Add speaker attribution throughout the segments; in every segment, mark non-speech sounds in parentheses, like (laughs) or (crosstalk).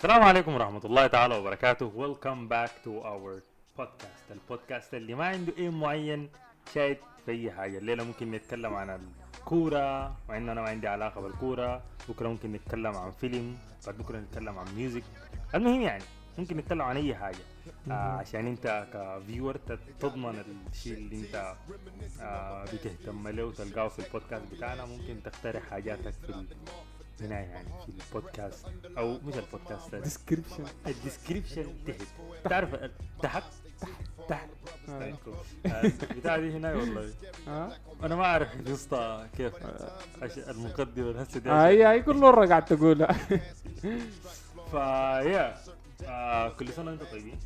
Speaker 1: السلام عليكم ورحمة الله تعالى وبركاته. Welcome back to our podcast. البودكاست اللي ما عنده aim معين شايت في اي حاجة. الليلة ممكن نتكلم عن الكورة مع إنه أنا ما عندي علاقة بالكورة. بكرة ممكن نتكلم عن فيلم بعد بكرة نتكلم عن music المهم يعني ممكن نتكلم عن أي حاجة. آه عشان أنت ك viewer تضمن الشيء اللي أنت آه بتهتم له وتلقاه في البودكاست بتاعنا ممكن تقترح حاجاتك في هنا يعني في البودكاست أو مش البودكاست
Speaker 2: description
Speaker 1: ال description تحت. تعرف تحت تحت؟ تحت.
Speaker 2: آه.
Speaker 1: آه، البتاع دي هنا والله. أنا ما أعرف قصة كيف المقدمة الهسه دي
Speaker 2: هي هي كل مرة قاعد تقولها. (laughs)
Speaker 1: فيا آه كل سنة وأنتم طيبين.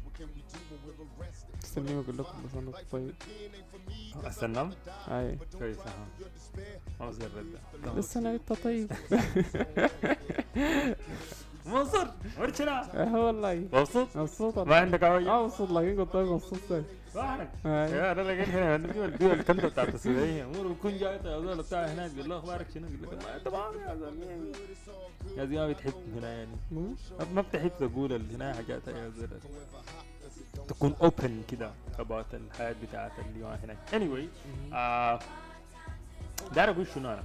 Speaker 2: استني أقول لكم بس أنا طيب.
Speaker 1: استنم
Speaker 2: هاي
Speaker 1: كويس أها ما بصير رد
Speaker 2: لسه أنا انت طيب. (laughs)
Speaker 1: منصور ورشنا
Speaker 2: آه والله.
Speaker 1: مبسوط؟
Speaker 2: مبسوط
Speaker 1: ما. عندك حاجة
Speaker 2: أه مبسوط لكن قلت لك مبسوط طيب.
Speaker 1: يا أنا لقيت هنا. الدول الدول الكنتة بتاعت السودانية أمور بكون جاي يا زول بتاع هناك. يقول له أخبارك شنو؟ يقول لك تمام يا زلمة. يا زلمة ما بتحب هنا يعني. ما بتحب تقول هنا حاجات يا زلمة. تكون open كده about الحياة بتاعت اللي هناك. Anyway داير أقول شنو أنا؟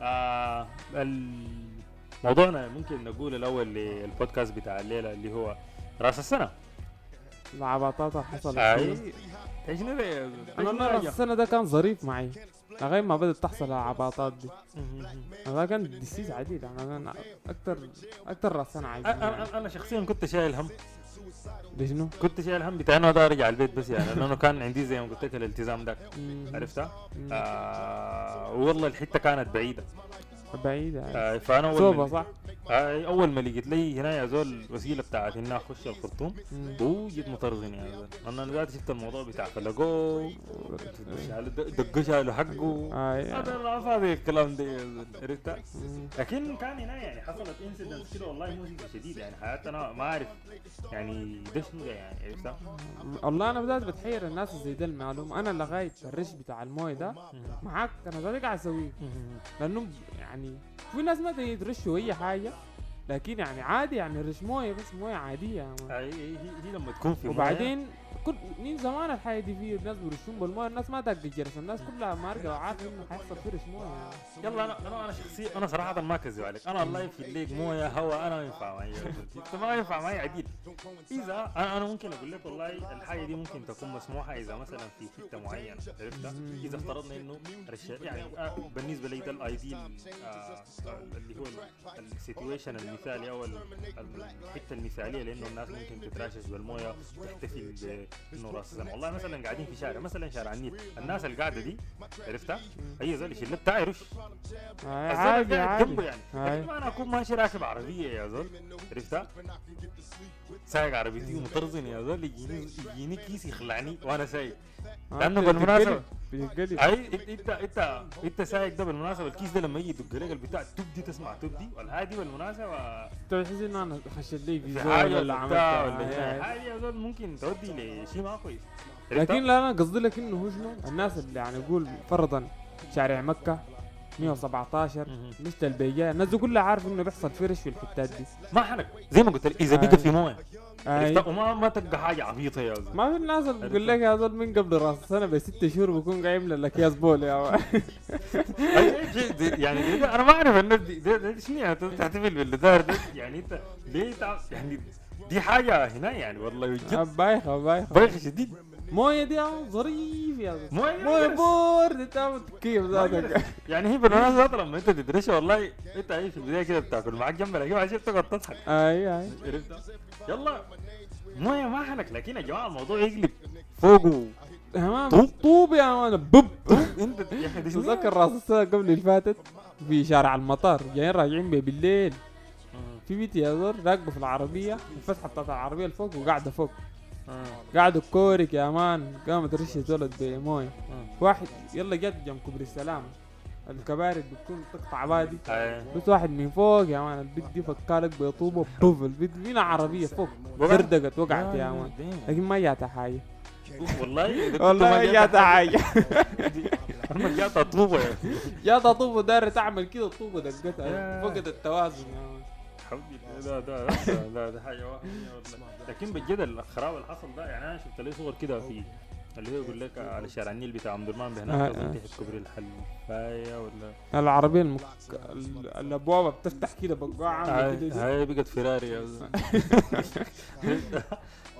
Speaker 1: آه موضوعنا ممكن نقول الأول للبودكاست بتاع الليلة اللي هو رأس السنة.
Speaker 2: العباطات اللي حصلت أي؟
Speaker 1: أنا نبي؟
Speaker 2: السنة ده كان ظريف معي. لغاية ما بدأت تحصل العباطات دي. أنا كان ديسيز عديد. أنا كان أكتر أكتر رأس سنة عايز
Speaker 1: أنا أنا- أنا شخصيا كنت شايل هم.
Speaker 2: ليش شنو؟
Speaker 1: كنت شايل هم بتاع إنه ارجع البيت بس يعني لأنه كان عندي زي ما قلت لك الالتزام ده. عرفتها؟ آه والله الحتة كانت بعيدة
Speaker 2: بعيدة
Speaker 1: آه
Speaker 2: فأنا
Speaker 1: ما
Speaker 2: صح؟
Speaker 1: آه أول ما لقيت لي هنا يا زول وسيلة بتاعت إني أخش الخرطوم.
Speaker 2: مم.
Speaker 1: هو جيت مطرزن يا زول. أنا أنا ذاتي شفت الموضوع بتاع فلقوه دقوا شالوا حقه.
Speaker 2: اي
Speaker 1: هذا فاضي الكلام ده يا زول. عرفتها؟
Speaker 2: مم.
Speaker 1: لكن كان هنا يعني حصلت انسيدنت كده والله مؤذية شديد يعني. حياتي أنا ما أعرف يعني ده شنو ده يعني عرفتها؟
Speaker 2: والله أنا بدأت بتحير الناس زي ده المعلومة. أنا لغايه الرش بتاع الموية ده معاك. أنا ده قاعد أسويه. لأنه يعني في ناس ما يرشوا اي حاجة. لكن يعني عادي يعني رش مويه بس موية عادية مان.
Speaker 1: هي هي هي لما تكون في
Speaker 2: وبعدين كل من زمان الحاجة دي في الناس بيرشون بالموية الناس ما تقدر الجرس الناس كلها مارقه وعارفه إنه حيحصل في رش مويه يعني.
Speaker 1: يلا أنا أنا أنا شخصيا أنا صراحة ما كذب عليك أنا الله في الليل موية هواء أنا ما ينفع معي انت ما ينفع معي عديل إذا أنا أنا ممكن أقول لك والله الحاجة دي ممكن تكون مسموحة إذا مثلا في حتة معينة عرفتها؟ إذا افترضنا إنه يعني آه، بالنسبة لي ده ال ideal آه، آه، اللي هو ال situation المثالي أو ال- الحتة المثالية لأنه الناس ممكن تتراشش بالموية وتحتفل بانه رأس السنة والله مثلا قاعدين في شارع مثلا شارع النيل. الناس اللي قاعدة دي عرفتها؟ هي زول الشله بتاعي رش.
Speaker 2: آه، عادي عادي.
Speaker 1: يعني. ما أنا أكون ماشي راكب عربية يا زول عرفتها؟ سايق عربيتي ومطرزن يا زول يجيني يجيني كيس يخلعني وأنا سايق
Speaker 2: آه،
Speaker 1: بالمناسبة-
Speaker 2: بتتقلب
Speaker 1: أي انت انت أنت سايق ده بالمناسبة الكيس ده لما يجي يدق لك البتاع تب دي تسمع تب دي والهادي بالمناسبة
Speaker 2: أنت بتحس إن أنا خشت لي في
Speaker 1: حاجة
Speaker 2: ولا عملت.
Speaker 1: هنا. هاي يا زول ممكن تودي لشيء ما كويس؟
Speaker 2: لكن لا أنا قصدي لك إنه هو شنو الناس اللي يعني يقول فرضا شارع مكة 117
Speaker 1: مهم.
Speaker 2: مش البيجاء الناس دي كلها عارفة إنه بيحصل فرش في الحتات دي
Speaker 1: ما حرك زي ما قلت لك
Speaker 2: إذا.
Speaker 1: بقى في
Speaker 2: موية.
Speaker 1: عرفتها؟ وما ما تلقى حاجة عبيطة يا زول
Speaker 2: ما في الناس اللي بيقول لك يا زول من قبل راس السنة بست شهور بيكون قايم لك يا
Speaker 1: شيء (laughs) دي- يعني أنا ما أعرف الناس دي شنو يعني تحتفل باللي دار ده يعني أنت ليه. يعني دي حاجة هنا يعني والله بجد
Speaker 2: بايخة بايخة
Speaker 1: بايخ شديد
Speaker 2: موية دي ظريف يا موية
Speaker 1: موية.
Speaker 2: بورد انت كيف ذاتك.
Speaker 1: يعني هي بالمناسبة لما انت تدرسها والله انت اي في البداية كده بتاكل معاك جنب لكن عشان تقعد تضحك.
Speaker 2: أي
Speaker 1: أي. يلا. موية ما حلك لكن يا جماعة الموضوع يقلب فوقه.
Speaker 2: تمام.
Speaker 1: طوب.
Speaker 2: طوب يا مان بب.
Speaker 1: انت؟
Speaker 2: تذكر رأس السنة قبل اللي فاتت؟ في شارع المطار. جايين راجعين بيه بالليل. في بنت يا زول راكبه في العربية. الفتحة بتاعت العربية الفوق وقاعدة فوق. قاعدة كورك يا man قامت رش زولت بمويه
Speaker 1: آه.
Speaker 2: واحد يلا جت جنب كوبري السلام الكباري بتكون تقطع بادي. بس واحد من فوق يا man البنت دي فكالك بطوبه بوف البنت فينا عربية فوق؟ دردقت وقعت يا
Speaker 1: man.
Speaker 2: لكن ما جاتها حاجة
Speaker 1: والله
Speaker 2: والله
Speaker 1: ما
Speaker 2: ما
Speaker 1: جات
Speaker 2: جاتها حاجة
Speaker 1: أنا (laughs) ما جات طوبة.
Speaker 2: جاتها طوبة دايرة تعمل كده الطوبه دقتها
Speaker 1: يا.
Speaker 2: فقد التوازن يا مان
Speaker 1: حبيبي. ده ده ده ده, ده حاجة وهميه والله لكن بجد الخراب اللي حصل ده يعني أنا شفت لي صور كده في اللي هو يقول لك على شارع النيل بتاع درمان
Speaker 2: آه،
Speaker 1: هناك
Speaker 2: آه.
Speaker 1: تحت كوبري الحلفايه ولا؟
Speaker 2: العربية المك... ال- الابواب بتفتح كده بقاع عاملة كده
Speaker 1: هاي بقت فيراري. (laughs)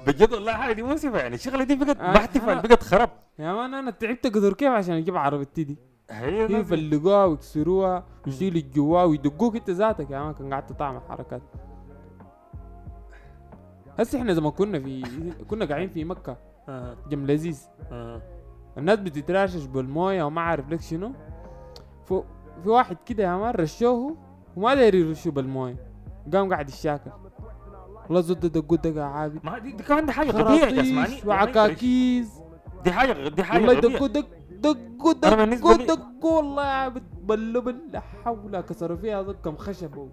Speaker 1: بجد والله حاجة دي مؤسفة يعني الشغلة دي بقت
Speaker 2: آه، أنا-
Speaker 1: بقت خراب.
Speaker 2: يا man أنا تعبت قدر كيف عشان أجيب عربيتي دي. يفلقوها ويكسروها ويشيلوا الجوا ويدقوك انت ذاتك يا man كان قعدت تعمل حركات هسه إحنا زي ما كنا في كنا قاعدين في مكة
Speaker 1: آه،
Speaker 2: جم لذيذ.
Speaker 1: آه.
Speaker 2: الناس بتتراشش بالموية وما عارف لك شنو. فو في واحد كده يا man رشوه وما داير يرشوه بالموية. قام قاعد يشاكل والله زود دقوا دقا عابد
Speaker 1: ما دي, دي كمان دي حاجة غبيه تسمعني
Speaker 2: خراطيش وعكاكيز.
Speaker 1: دي حاجة دي حاجة
Speaker 2: والله دقوا دق دقوا دقوا دقوا والله يا عابد بلوا بل لا حول كسروا فيها كم خشب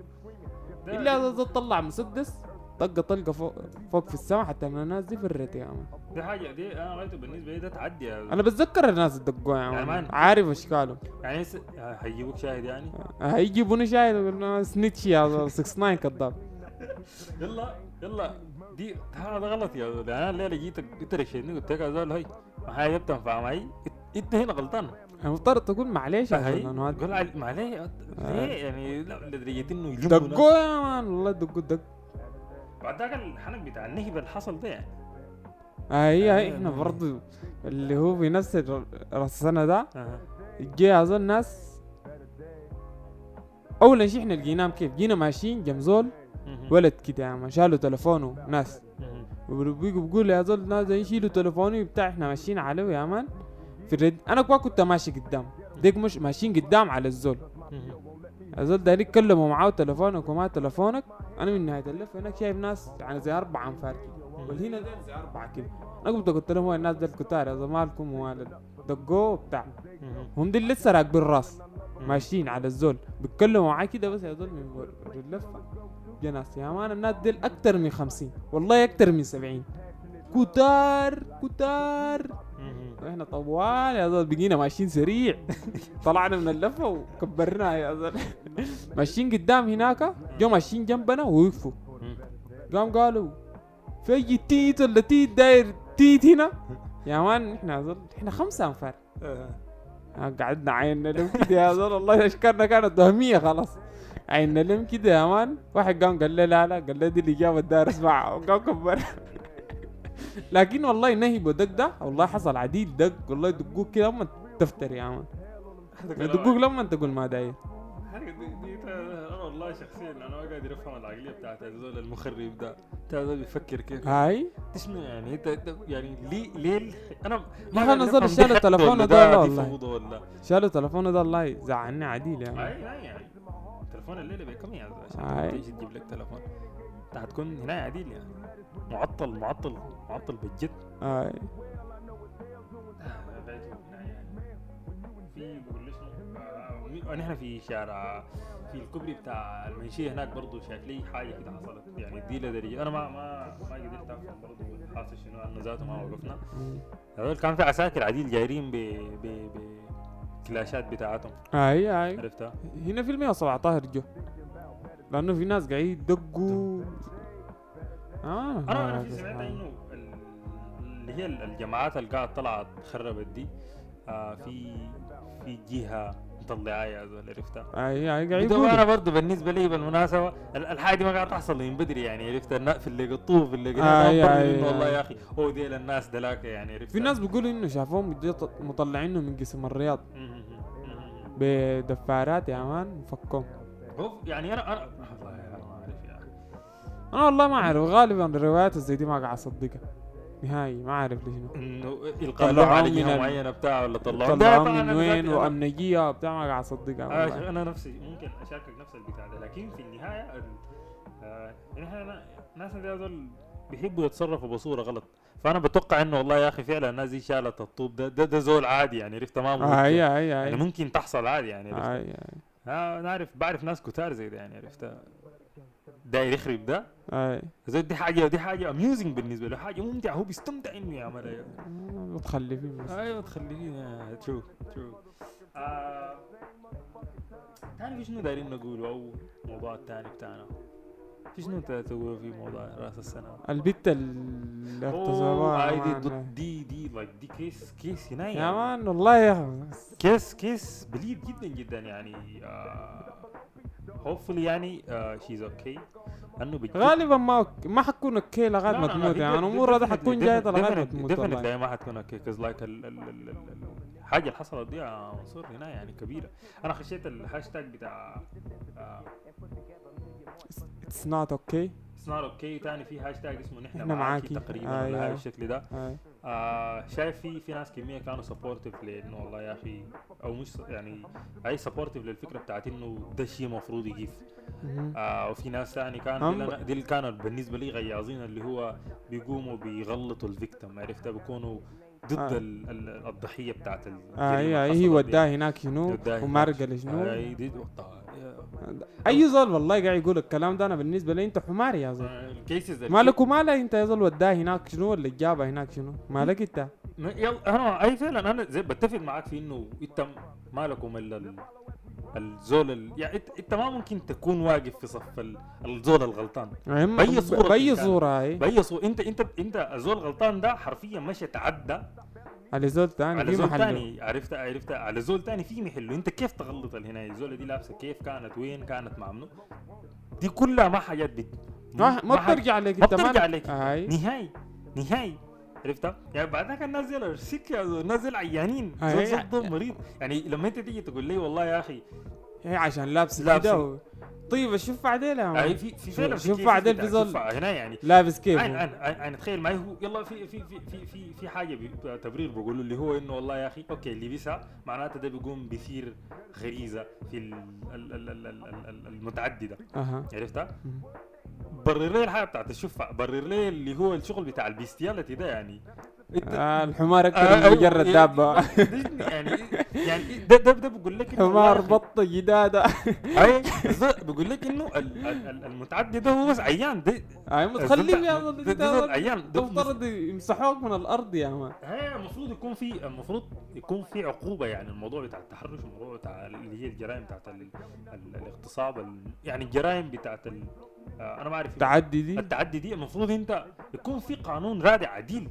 Speaker 2: إلا هذا طلع مسدس طقة طلقة فوق فوق في السماء حتى من الناس دي فرت يا مان
Speaker 1: دي حاجة دي أنا رايته بالنسبة لي ده تعدي يا
Speaker 2: أنا بتذكر الناس اللي دقوها يا
Speaker 1: يعني
Speaker 2: مان
Speaker 1: مان.
Speaker 2: عارف إشكالهم.
Speaker 1: يعني هسه هيجيبوك شاهد يعني؟
Speaker 2: هيجيبوني شاهد سنيتش يا 69 كذاب.
Speaker 1: يلا يلا. دي هذا غلط يا زول يعني أنا الليلة جيتك انت رشيتني قلت لك يا زول هي هاي بتنفع معي. انت هنا غلطان
Speaker 2: المفترض تقول زول، أنا
Speaker 1: قول علي- ما عليه
Speaker 2: آه.
Speaker 1: ليه يعني لا لدرجه إنه.
Speaker 2: دقوا يا مان والله دقوا دق
Speaker 1: بعد ذاك الحنك بتاع النهب اللي حصل ده يعني آه،
Speaker 2: هي
Speaker 1: إحنا.
Speaker 2: برضو اللي هو في نفس الر- السنة ده
Speaker 1: آه.
Speaker 2: جه اظن ناس أول شيء إحنا لقيناهم كيف جينا ماشيين جم زول
Speaker 1: مهم.
Speaker 2: ولد كده يا man شالوا تلفونه ناس
Speaker 1: مهم.
Speaker 2: بيجوا بيقول يا زول ناس يشيلوا تلفوني بتاع إحنا ماشيين عليه يا man في الرد أنا كوا كنت ماشي قدام. ديك مش ماشيين قدام على الزول. الزول ده يتكلموا معاه تلفونك وما تلفونك أنا من نهاية اللف هناك شايف ناس يعني زي أربع أنفار والهنا ديل زي أربعة كده. أنا قمت قلت لهم هو الناس ديل كتار يا مالكم ومال دقوه وبتاع.
Speaker 1: مهم.
Speaker 2: هم دي لسه راكبين الراس ماشيين على الزول. بيتكلموا معاه كده بس يا زول من اللفة. يا ناس يا مان الناس ديل أكتر من خمسين. والله أكتر من سبعين. كتار كتار. إحنا طوال يا زول بقينا ماشيين سريع. (laughs) طلعنا من اللفة وكبرناها يا زول. (laughs) ماشيين قدام هناك جو ماشيين جنبنا ووقفوا. قام قالوا في تيت ولا تيت داير تيت هنا؟ يا مان إحنا زول إحنا خمسة أنفار.
Speaker 1: آه.
Speaker 2: آه، قعدنا عيننا لهم كده يا زول. والله اشكالنا كانت وهمية خلاص. عيننا لهم كده يا مان. واحد قام قال لي لا لا قال لي دي الإجابة الدار اسمعها وقام كبر (laughs) لكن والله نهبوا دق ده والله حصل عديد دق والله يدقوك كده لما تفتر يا
Speaker 1: هذا كلام.
Speaker 2: يدقوك لما تقول ما داير.
Speaker 1: والله شخصيا أنا ما قادر أفهم العقلية بتاعت الزول المخرب ده. ده بيفكر كيف؟
Speaker 2: هاي؟
Speaker 1: تسمع يعني انت يعني ليه ليه أنا
Speaker 2: ما زول
Speaker 1: أفهم
Speaker 2: شال
Speaker 1: ولا
Speaker 2: ده والله. شالوا تلفونه ده الله يزعلني عديل يا مان
Speaker 1: اي اي يعني. تلفون الليلة بكم يا
Speaker 2: أي.
Speaker 1: عشان تجيب لك تلفون. انت هتكون هنا عديل يعني. معطل معطل معطل بجد
Speaker 2: اي
Speaker 1: في بقول لي شنو آه، نحن في شارع في الكوبري بتاع المنشية هناك برضه شايف لي حاجة كده حصلت. يعني دي لدرجه أنا ما ما ما قدرت أفهم برضه حاصل شنو عنه ذاته ما وقفنا. هذول كان في عساكر عديل جايرين ب ب ب كلاشات بتاعتهم.
Speaker 2: اي اي
Speaker 1: عرفتها؟
Speaker 2: هنا في ال 117 جو. لأنه في ناس قاعدين يدقوا. آه.
Speaker 1: أنا أنا
Speaker 2: آه،
Speaker 1: في سمعت
Speaker 2: آه.
Speaker 1: إنه ال- اللي هي الجماعات اللي قاعد طلعت خربت دي آه في في جهة مطلعها يا زول عرفتها؟
Speaker 2: اي اي قاعد
Speaker 1: وده
Speaker 2: أنا
Speaker 1: برضه بالنسبة لي بالمناسبة ال- الحاجة دي ما قاعد تحصل من بدري يعني عرفت في اللي قطوه في اللي قطوه انه والله. يا أخي. هو ديل الناس دلاك يعني عرفت
Speaker 2: في ناس بيقولوا إنه شافوهم مطلعينه من قسم الرياض. بدفارات يا مان فكهم.
Speaker 1: هو يعني أنا أنا والله ما أعرف يا أخي.
Speaker 2: أنا والله ما أعرف غالبا الروايات زي دي ما قاعد أصدقها. نهائي ما أعرف ليش. إنه
Speaker 1: على
Speaker 2: من
Speaker 1: معينة بتاع ولا طبعاً
Speaker 2: من وين؟ وامنجيه وبتاع ما قاعد أصدقها.
Speaker 1: آه أنا نفسي ممكن أشاركك نفس البتاع ده. لكن في النهاية ال- آه يعني إحنا الناس هذول بيحبوا يتصرفوا بصورة غلط. فأنا بتوقع إنه والله يا أخي فعلا الناس دي شالت الطوب ده. ده, ده زول عادي يعني عرفت؟ تمام
Speaker 2: آه،
Speaker 1: يعني ممكن تحصل عادي يعني عرفت؟ آه أنا عارف بعرف ناس كتار زي ده يعني عرفت داير يخرب ده؟
Speaker 2: أي.
Speaker 1: زي دي حاجة دي حاجة amusing بالنسبة له حاجة ممتعة. هو بيستمتع إنه يعملها يعني.
Speaker 2: متخلفين
Speaker 1: أيوه تخليني true true تاني في شنو دايرين نقوله أو الموضوع الثاني بتاعنا. شنو تسوي في موضوع راس السنة
Speaker 2: البت
Speaker 1: هاي
Speaker 2: يا
Speaker 1: دي دي like دي case case هنا
Speaker 2: يا. man والله يا
Speaker 1: case case بليد جدا جدا يعني هوبفully يعني she's okay انه
Speaker 2: غالبا ما ما حتكون okay لغايه ما تموت يعني امورها دي حتكون جاية لغايه ما تموت
Speaker 1: definitely ما حتكون okay 'cause like الحاجة اللي حصلت دي يا منصور هنا يعني كبيرة. أنا خشيت الهاشتاج بتاع آه،
Speaker 2: it's not okay
Speaker 1: it's not okay تاني في هاشتاج اسمه نحن معاكي. تقريبا
Speaker 2: آه،
Speaker 1: ولا
Speaker 2: يا.
Speaker 1: حاجة بالشكل ده. آه شايف في في ناس كمية كانوا سبورتيف لإنه والله يا أخي أو مش يعني أي سبورتيف للفكرة بتاعت إنه ده الشيء المفروض يجيف آه وفي ناس ثاني كانوا دي, اللي- كانوا بالنسبة لي غياظين اللي هو بيقوموا بيغلطوا الفيكتم عرفتها بيكونوا ضد
Speaker 2: آه.
Speaker 1: ال ال الضحيه بتاعت
Speaker 2: آه
Speaker 1: الجريمة
Speaker 2: هي
Speaker 1: اللي
Speaker 2: هي
Speaker 1: حصلت دي.
Speaker 2: وداه هناك شنو؟ ومارقه. لشنو؟
Speaker 1: آه، دي
Speaker 2: أي زول والله قاعد يقول الكلام ده أنا بالنسبة لي أنت حمار يا زول.
Speaker 1: الكيسز
Speaker 2: مالك ومالك أنت يا زول؟ وداه هناك شنو؟ ولا جابها هناك شنو؟ مالك أنت؟
Speaker 1: يلا أنا أي فعلا أنا زي بتفق معاك في إنه انت مالكم إلا ال- الزول ال... يعني انت, إنت ما ممكن تكون واقف في صف ال- الزول الغلطان. بأي صورة بأي.
Speaker 2: صورة هي
Speaker 1: بأي صورة انت انت إنت الزول الغلطان ده حرفيا مشى تعدى
Speaker 2: على زول تاني
Speaker 1: على
Speaker 2: في
Speaker 1: زول تاني عرفت عرفت. على زول تاني في محله. إنت كيف تغلط هنا الزول دي لابسة كيف؟ كانت وين؟ كانت مع منو دي كلها ما حاجات بت...
Speaker 2: ما ما بترجع عليك
Speaker 1: ما
Speaker 2: أنت
Speaker 1: بترجع عليك.
Speaker 2: هاي.
Speaker 1: نهائي. نهائي. عرفتها؟ يعني بعد ذاك الناس دي سك يا دي عيانين
Speaker 2: آه،
Speaker 1: زول مريض يعني لما انت تيجي تقول لي والله يا أخي
Speaker 2: هي عشان لابس. كده و... طيب شوف
Speaker 1: آه،
Speaker 2: مان
Speaker 1: في في
Speaker 2: شوف-
Speaker 1: فعلا
Speaker 2: شوف
Speaker 1: بتاع-
Speaker 2: في زول.
Speaker 1: هنا يعني
Speaker 2: لابس كيف
Speaker 1: عين عين تخيل معي هو يلا في في في في في, في حاجة تبرير بقولوا اللي هو إنه والله يا أخي أوكي اللي بيسعى معناته ده بيقوم بيثير غريزة في ال- ال- ال- ال- ال- ال- المتعددة
Speaker 2: أها
Speaker 1: عرفتها؟ برر لي الحاجة بتاعت الشفع برر لي اللي هو الشغل بتاع ال bestiality ده يعني.
Speaker 2: آه الحمار
Speaker 1: آه،
Speaker 2: أكثر من
Speaker 1: أيوة،
Speaker 2: مجرد
Speaker 1: يعني-
Speaker 2: دابة.
Speaker 1: يعني يعني ده ده ده بقول لك
Speaker 2: حمار بط
Speaker 1: جدادة. أي بقول لك إنه ال- ال- ال- المتعدي ده هو بس عيان ده
Speaker 2: هاي متخلف يا
Speaker 1: عيان ده
Speaker 2: تفترض يمسحوك من الأرض يا man
Speaker 1: هي المفروض يكون في المفروض يكون في عقوبة يعني. الموضوع بتاع التحرش الموضوع بتاع اللي هي الجرائم بتاعت ال- ال- الاغتصاب ال- يعني الجرائم بتاعت آه، أنا ما أعرف
Speaker 2: تعدي دي؟
Speaker 1: التعدي دي المفروض أنت يكون في قانون رادع عديل.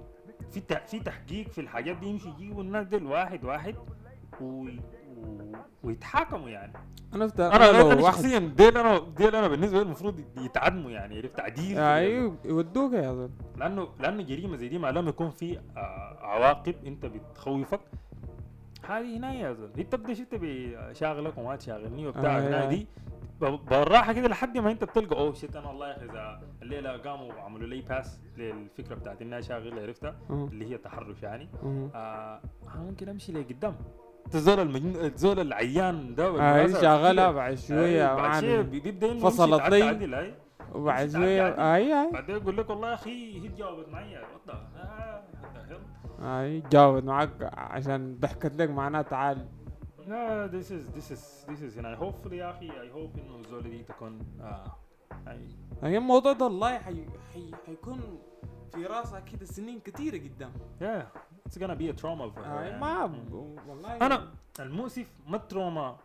Speaker 1: في في تحقيق في الحاجات دي يمشي يجيبوا الناس دي واحد واحد و- ويتحاكموا يعني.
Speaker 2: أنا فت...
Speaker 1: أنا
Speaker 2: لو واحد
Speaker 1: شخصيا ديل أنا ديل أنا بالنسبة لي المفروض يتعدموا يعني عرفت؟ تعديل في
Speaker 2: أيوه يودوك يا زول
Speaker 1: لأنه لأنه جريمة زي دي ما لما يكون في آه، عواقب أنت بتخوفك. هذه هنا يا زول انت تبدا شفت بشاغلك وما تشاغلني وبتاع
Speaker 2: آه،
Speaker 1: هنا
Speaker 2: آه.
Speaker 1: دي. بالراحة كده لحد ما انت بتلقى أوه شيت أنا والله يا أخي إذا الليلة قاموا وعملوا لي باس للفكرة بتاعت إنها شاغلة عرفتها؟ اللي هي تحرش يعني. آه ممكن أمشي لقدام. الزول المجنون الزول العيان ده
Speaker 2: شغالة
Speaker 1: كده.
Speaker 2: بعد شوية
Speaker 1: بعد شوية بيبدأ
Speaker 2: فصلت لي. وبعد
Speaker 1: عدل.
Speaker 2: أي أي.
Speaker 1: بعدين يقول لك والله يا أخي هي جاوبت معي. وات
Speaker 2: أي جاوبت معاك عشان ضحكت لك معناها تعال.
Speaker 1: لا this is this is this is يعني hopefully يا أخي I hope انه الزول دي تكون آه
Speaker 2: هي الموضوع ده والله حي... حي... حيكون في راسها كده سنين كتيرة قدام
Speaker 1: yeah it's gonna be a trauma for her يعني.
Speaker 2: ما. ب- والله
Speaker 1: أنا المؤسف ما التروما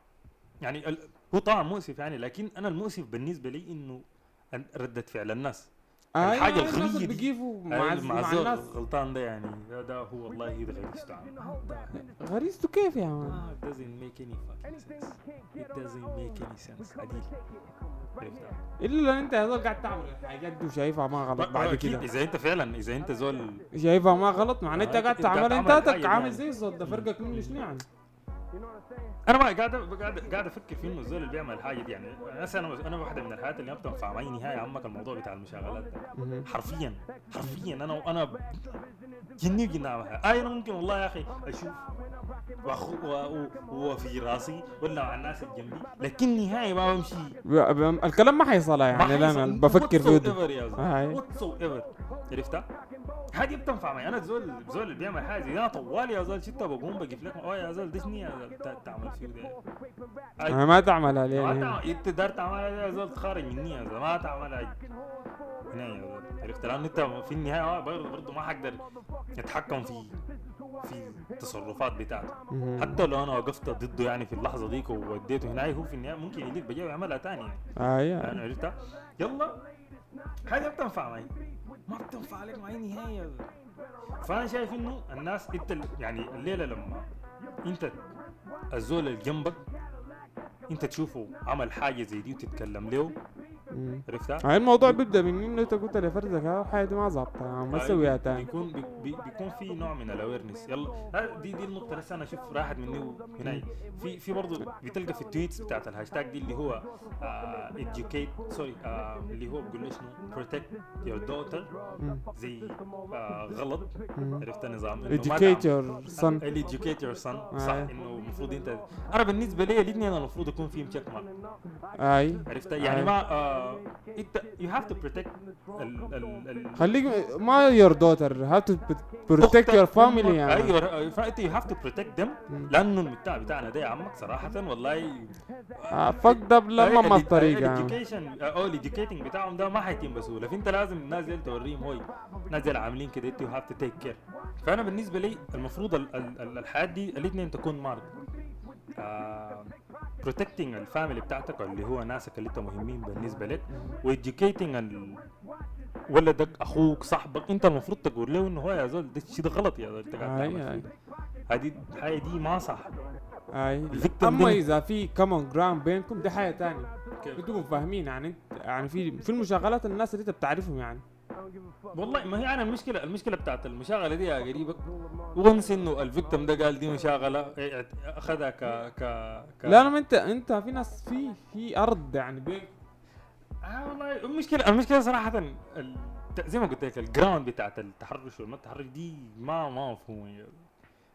Speaker 1: يعني ال... هو طبعا مؤسف يعني لكن أنا المؤسف بالنسبة لي إنه ردة فعل الناس الغبية
Speaker 2: اللي
Speaker 1: دي.
Speaker 2: بيقيفوا مع,
Speaker 1: مع,
Speaker 2: الز-
Speaker 1: مع الزول
Speaker 2: الناس
Speaker 1: الغلطان ده يعني ده, هو والله غريزته
Speaker 2: غريزته كيف يا مان
Speaker 1: it doesn't make any fucking sense. It doesn't make any sense. عديل.
Speaker 2: إلا لو أنت يا زول قاعد تعمل الحاجات دي وشايفها ما غلط بعد كده
Speaker 1: إذا أنت فعلا إذا أنت زول
Speaker 2: شايفها ما غلط معناه أنت
Speaker 1: آه،
Speaker 2: قاعد تعمل انت عامل
Speaker 1: يعني.
Speaker 2: زي الصوت ده فرقك منه شنو يعني
Speaker 1: أنا ما قاعد قاعد قاعد أفكر في إنه الزول اللي بيعمل الحاجة دي يعني هسه أنا أنا واحدة من الحاجات اللي ما بتنفع معي نهائي عمك الموضوع بتاع المشاغلات ده. حرفيا حرفيا أنا أنا جني وجني اعملها آه أنا ممكن والله يا أخي أشوف واخو و- و- وفي راسي ولا مع الناس اللي جنبي لكن نهائي ما بمشي.
Speaker 2: الكلام ما حيصلها يعني لا أنا بفكر فيه ده هاي.
Speaker 1: واتس ايفر عرفتها؟ هذه بتنفع معي. أنا الزول الزول اللي بيعمل حاجة زي ده طوال يا زول. شتا بقوم بجيب لك. أوه يا زول ده شنو يا زول؟ تعمل فيه ده
Speaker 2: أنا ما تعملها ليه؟
Speaker 1: ما. تعمل انت دار تعملها يا زول؟ تخارج مني يا زول. ما تعملها. هنا يا زول. عرفت لأن أنت في النهاية برضه برضه ما حقدر اتحكم في في التصرفات بتاعته. حتى لو أنا وقفت ضده يعني في اللحظة ديك ووديته هناك هو في النهاية ممكن يليك بجاي ويعملها تاني. يعني
Speaker 2: اي
Speaker 1: يعني عرفتها؟ يلا. حاجة بتنفع معي. ما بتنفع عليك معي نهائيا فأنا شايف إنه الناس إنت يعني الليلة لما إنت الزول اللي جنبك انت تشوفه عمل حاجة زي دي وتتكلم له. عرفتها؟
Speaker 2: هاي الموضوع بيبدأ من إنه أنت قلت لفرزك ها حاجة دي ما ظابطه ما تسويها تاني
Speaker 1: بيكون بي بي بيكون في نوع من ال awareness يلا ها دي دي النقطة لسه أنا أشوف راحت مني هنا في في برضه بتلقى في ال tweets بتاعت الهاشتاج دي اللي هو آه educate sorry آه اللي هو بيقول له شنو protect your daughter
Speaker 2: مم.
Speaker 1: زي آه غلط. عرفت النظام
Speaker 2: educate
Speaker 1: تعمل-
Speaker 2: your son
Speaker 1: educate your son صح
Speaker 2: آه.
Speaker 1: إنه المفروض انت أنا بالنسبة لي الاثنين المفروض يكون فيهم check mark
Speaker 2: أي.
Speaker 1: عرفت؟ يعني
Speaker 2: آه.
Speaker 1: ما آه انت you have to protect ال ال ال
Speaker 2: خليك ما have to protect
Speaker 1: أختك،
Speaker 2: your family
Speaker 1: أمك،
Speaker 2: يعني.
Speaker 1: أيوه فأنت you have to protect them
Speaker 2: مم.
Speaker 1: لأنه المجتمع بتاعنا ده يا عمك صراحة والله.
Speaker 2: فقد لما ما الطريقة يعني.
Speaker 1: ال education أو ال educating بتاعهم ده ما حيتم بسهولة. فانت لازم الناس دي توريهم هو الناس دي عاملين كده انت you have to take care فأنا بالنسبة لي المفروض ال- ال- ال- الحياة دي الاثنين تكون mark protecting ال family بتاعتك اللي هو ناسك اللي انت مهمين بالنسبة لك و educating ولدك أخوك صاحبك انت المفروض تقول له إنه هو يا زول ده الشيء ده غلط يا زول انت. هذه الحاجة دي ما صح.
Speaker 2: أي.
Speaker 1: أما
Speaker 2: إذا في common ground بينكم دي حاجة
Speaker 1: كيف؟
Speaker 2: أنتوا فاهمين يعني يعني في في المشاغلات الناس اللي انت بتعرفهم يعني.
Speaker 1: والله ما هي أنا المشكلة المشكلة بتاعت المشاغلة دي يا قريبك وانس إنه ال victim ده قال دي مشاغلة. أخذها ك ك ك
Speaker 2: لا لا انت أنت في ناس في في أرض يعني بين
Speaker 1: آه والله المشكلة المشكلة صراحة ال... زي ما قلت لك ال ground بتاعت التحرش والما التحرش دي ما ما مفهومة.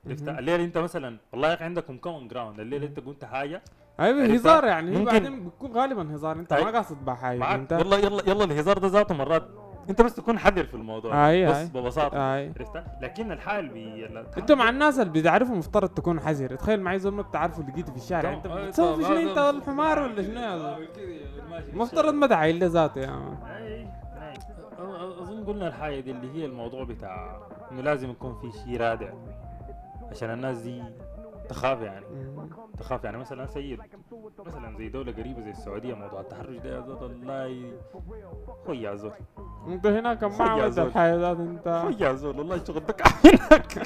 Speaker 1: عرفت. الليلة أنت مثلا والله يا أخي عندكم common ground الليلة أنت قلت
Speaker 2: حاجة؟
Speaker 1: أيوه؟
Speaker 2: هزار يعني.
Speaker 1: ممكن-
Speaker 2: بعدين بتكون غالبا هزار. أنت ما. قاصد بحاجة.
Speaker 1: والله يلا يلا الهزار ده ذاته مرات انت بس تكون حذر في الموضوع
Speaker 2: أي-
Speaker 1: بس
Speaker 2: أي.
Speaker 1: ببساطة.
Speaker 2: أي.
Speaker 1: عرفت لكن الحال بي
Speaker 2: انت مع الناس اللي بتعرفهم مفترض تكون حذر. تخيل معي زول ما بتعرفه لقيته في الشارع. انت
Speaker 1: أي
Speaker 2: بتسوي. شنو؟ انت
Speaker 1: هذا-
Speaker 2: الحمار ولا شنو يا
Speaker 1: في
Speaker 2: المفترض ما تعايل له ذاته يا مان
Speaker 1: أظن قلنا الحاجة دي اللي هي الموضوع بتاع إنه لازم يكون في شيء رادع عشان الناس دي تخاف يعني. تخاف يعني مثلا سيد مثلا زي دولة قريبة زي السعودية موضوع التحرش ده يا زول الله هو يا زول
Speaker 2: انت هناك ما عملت. الحاجة ذات انت.
Speaker 1: يا زول والله. الشغل ده كاملك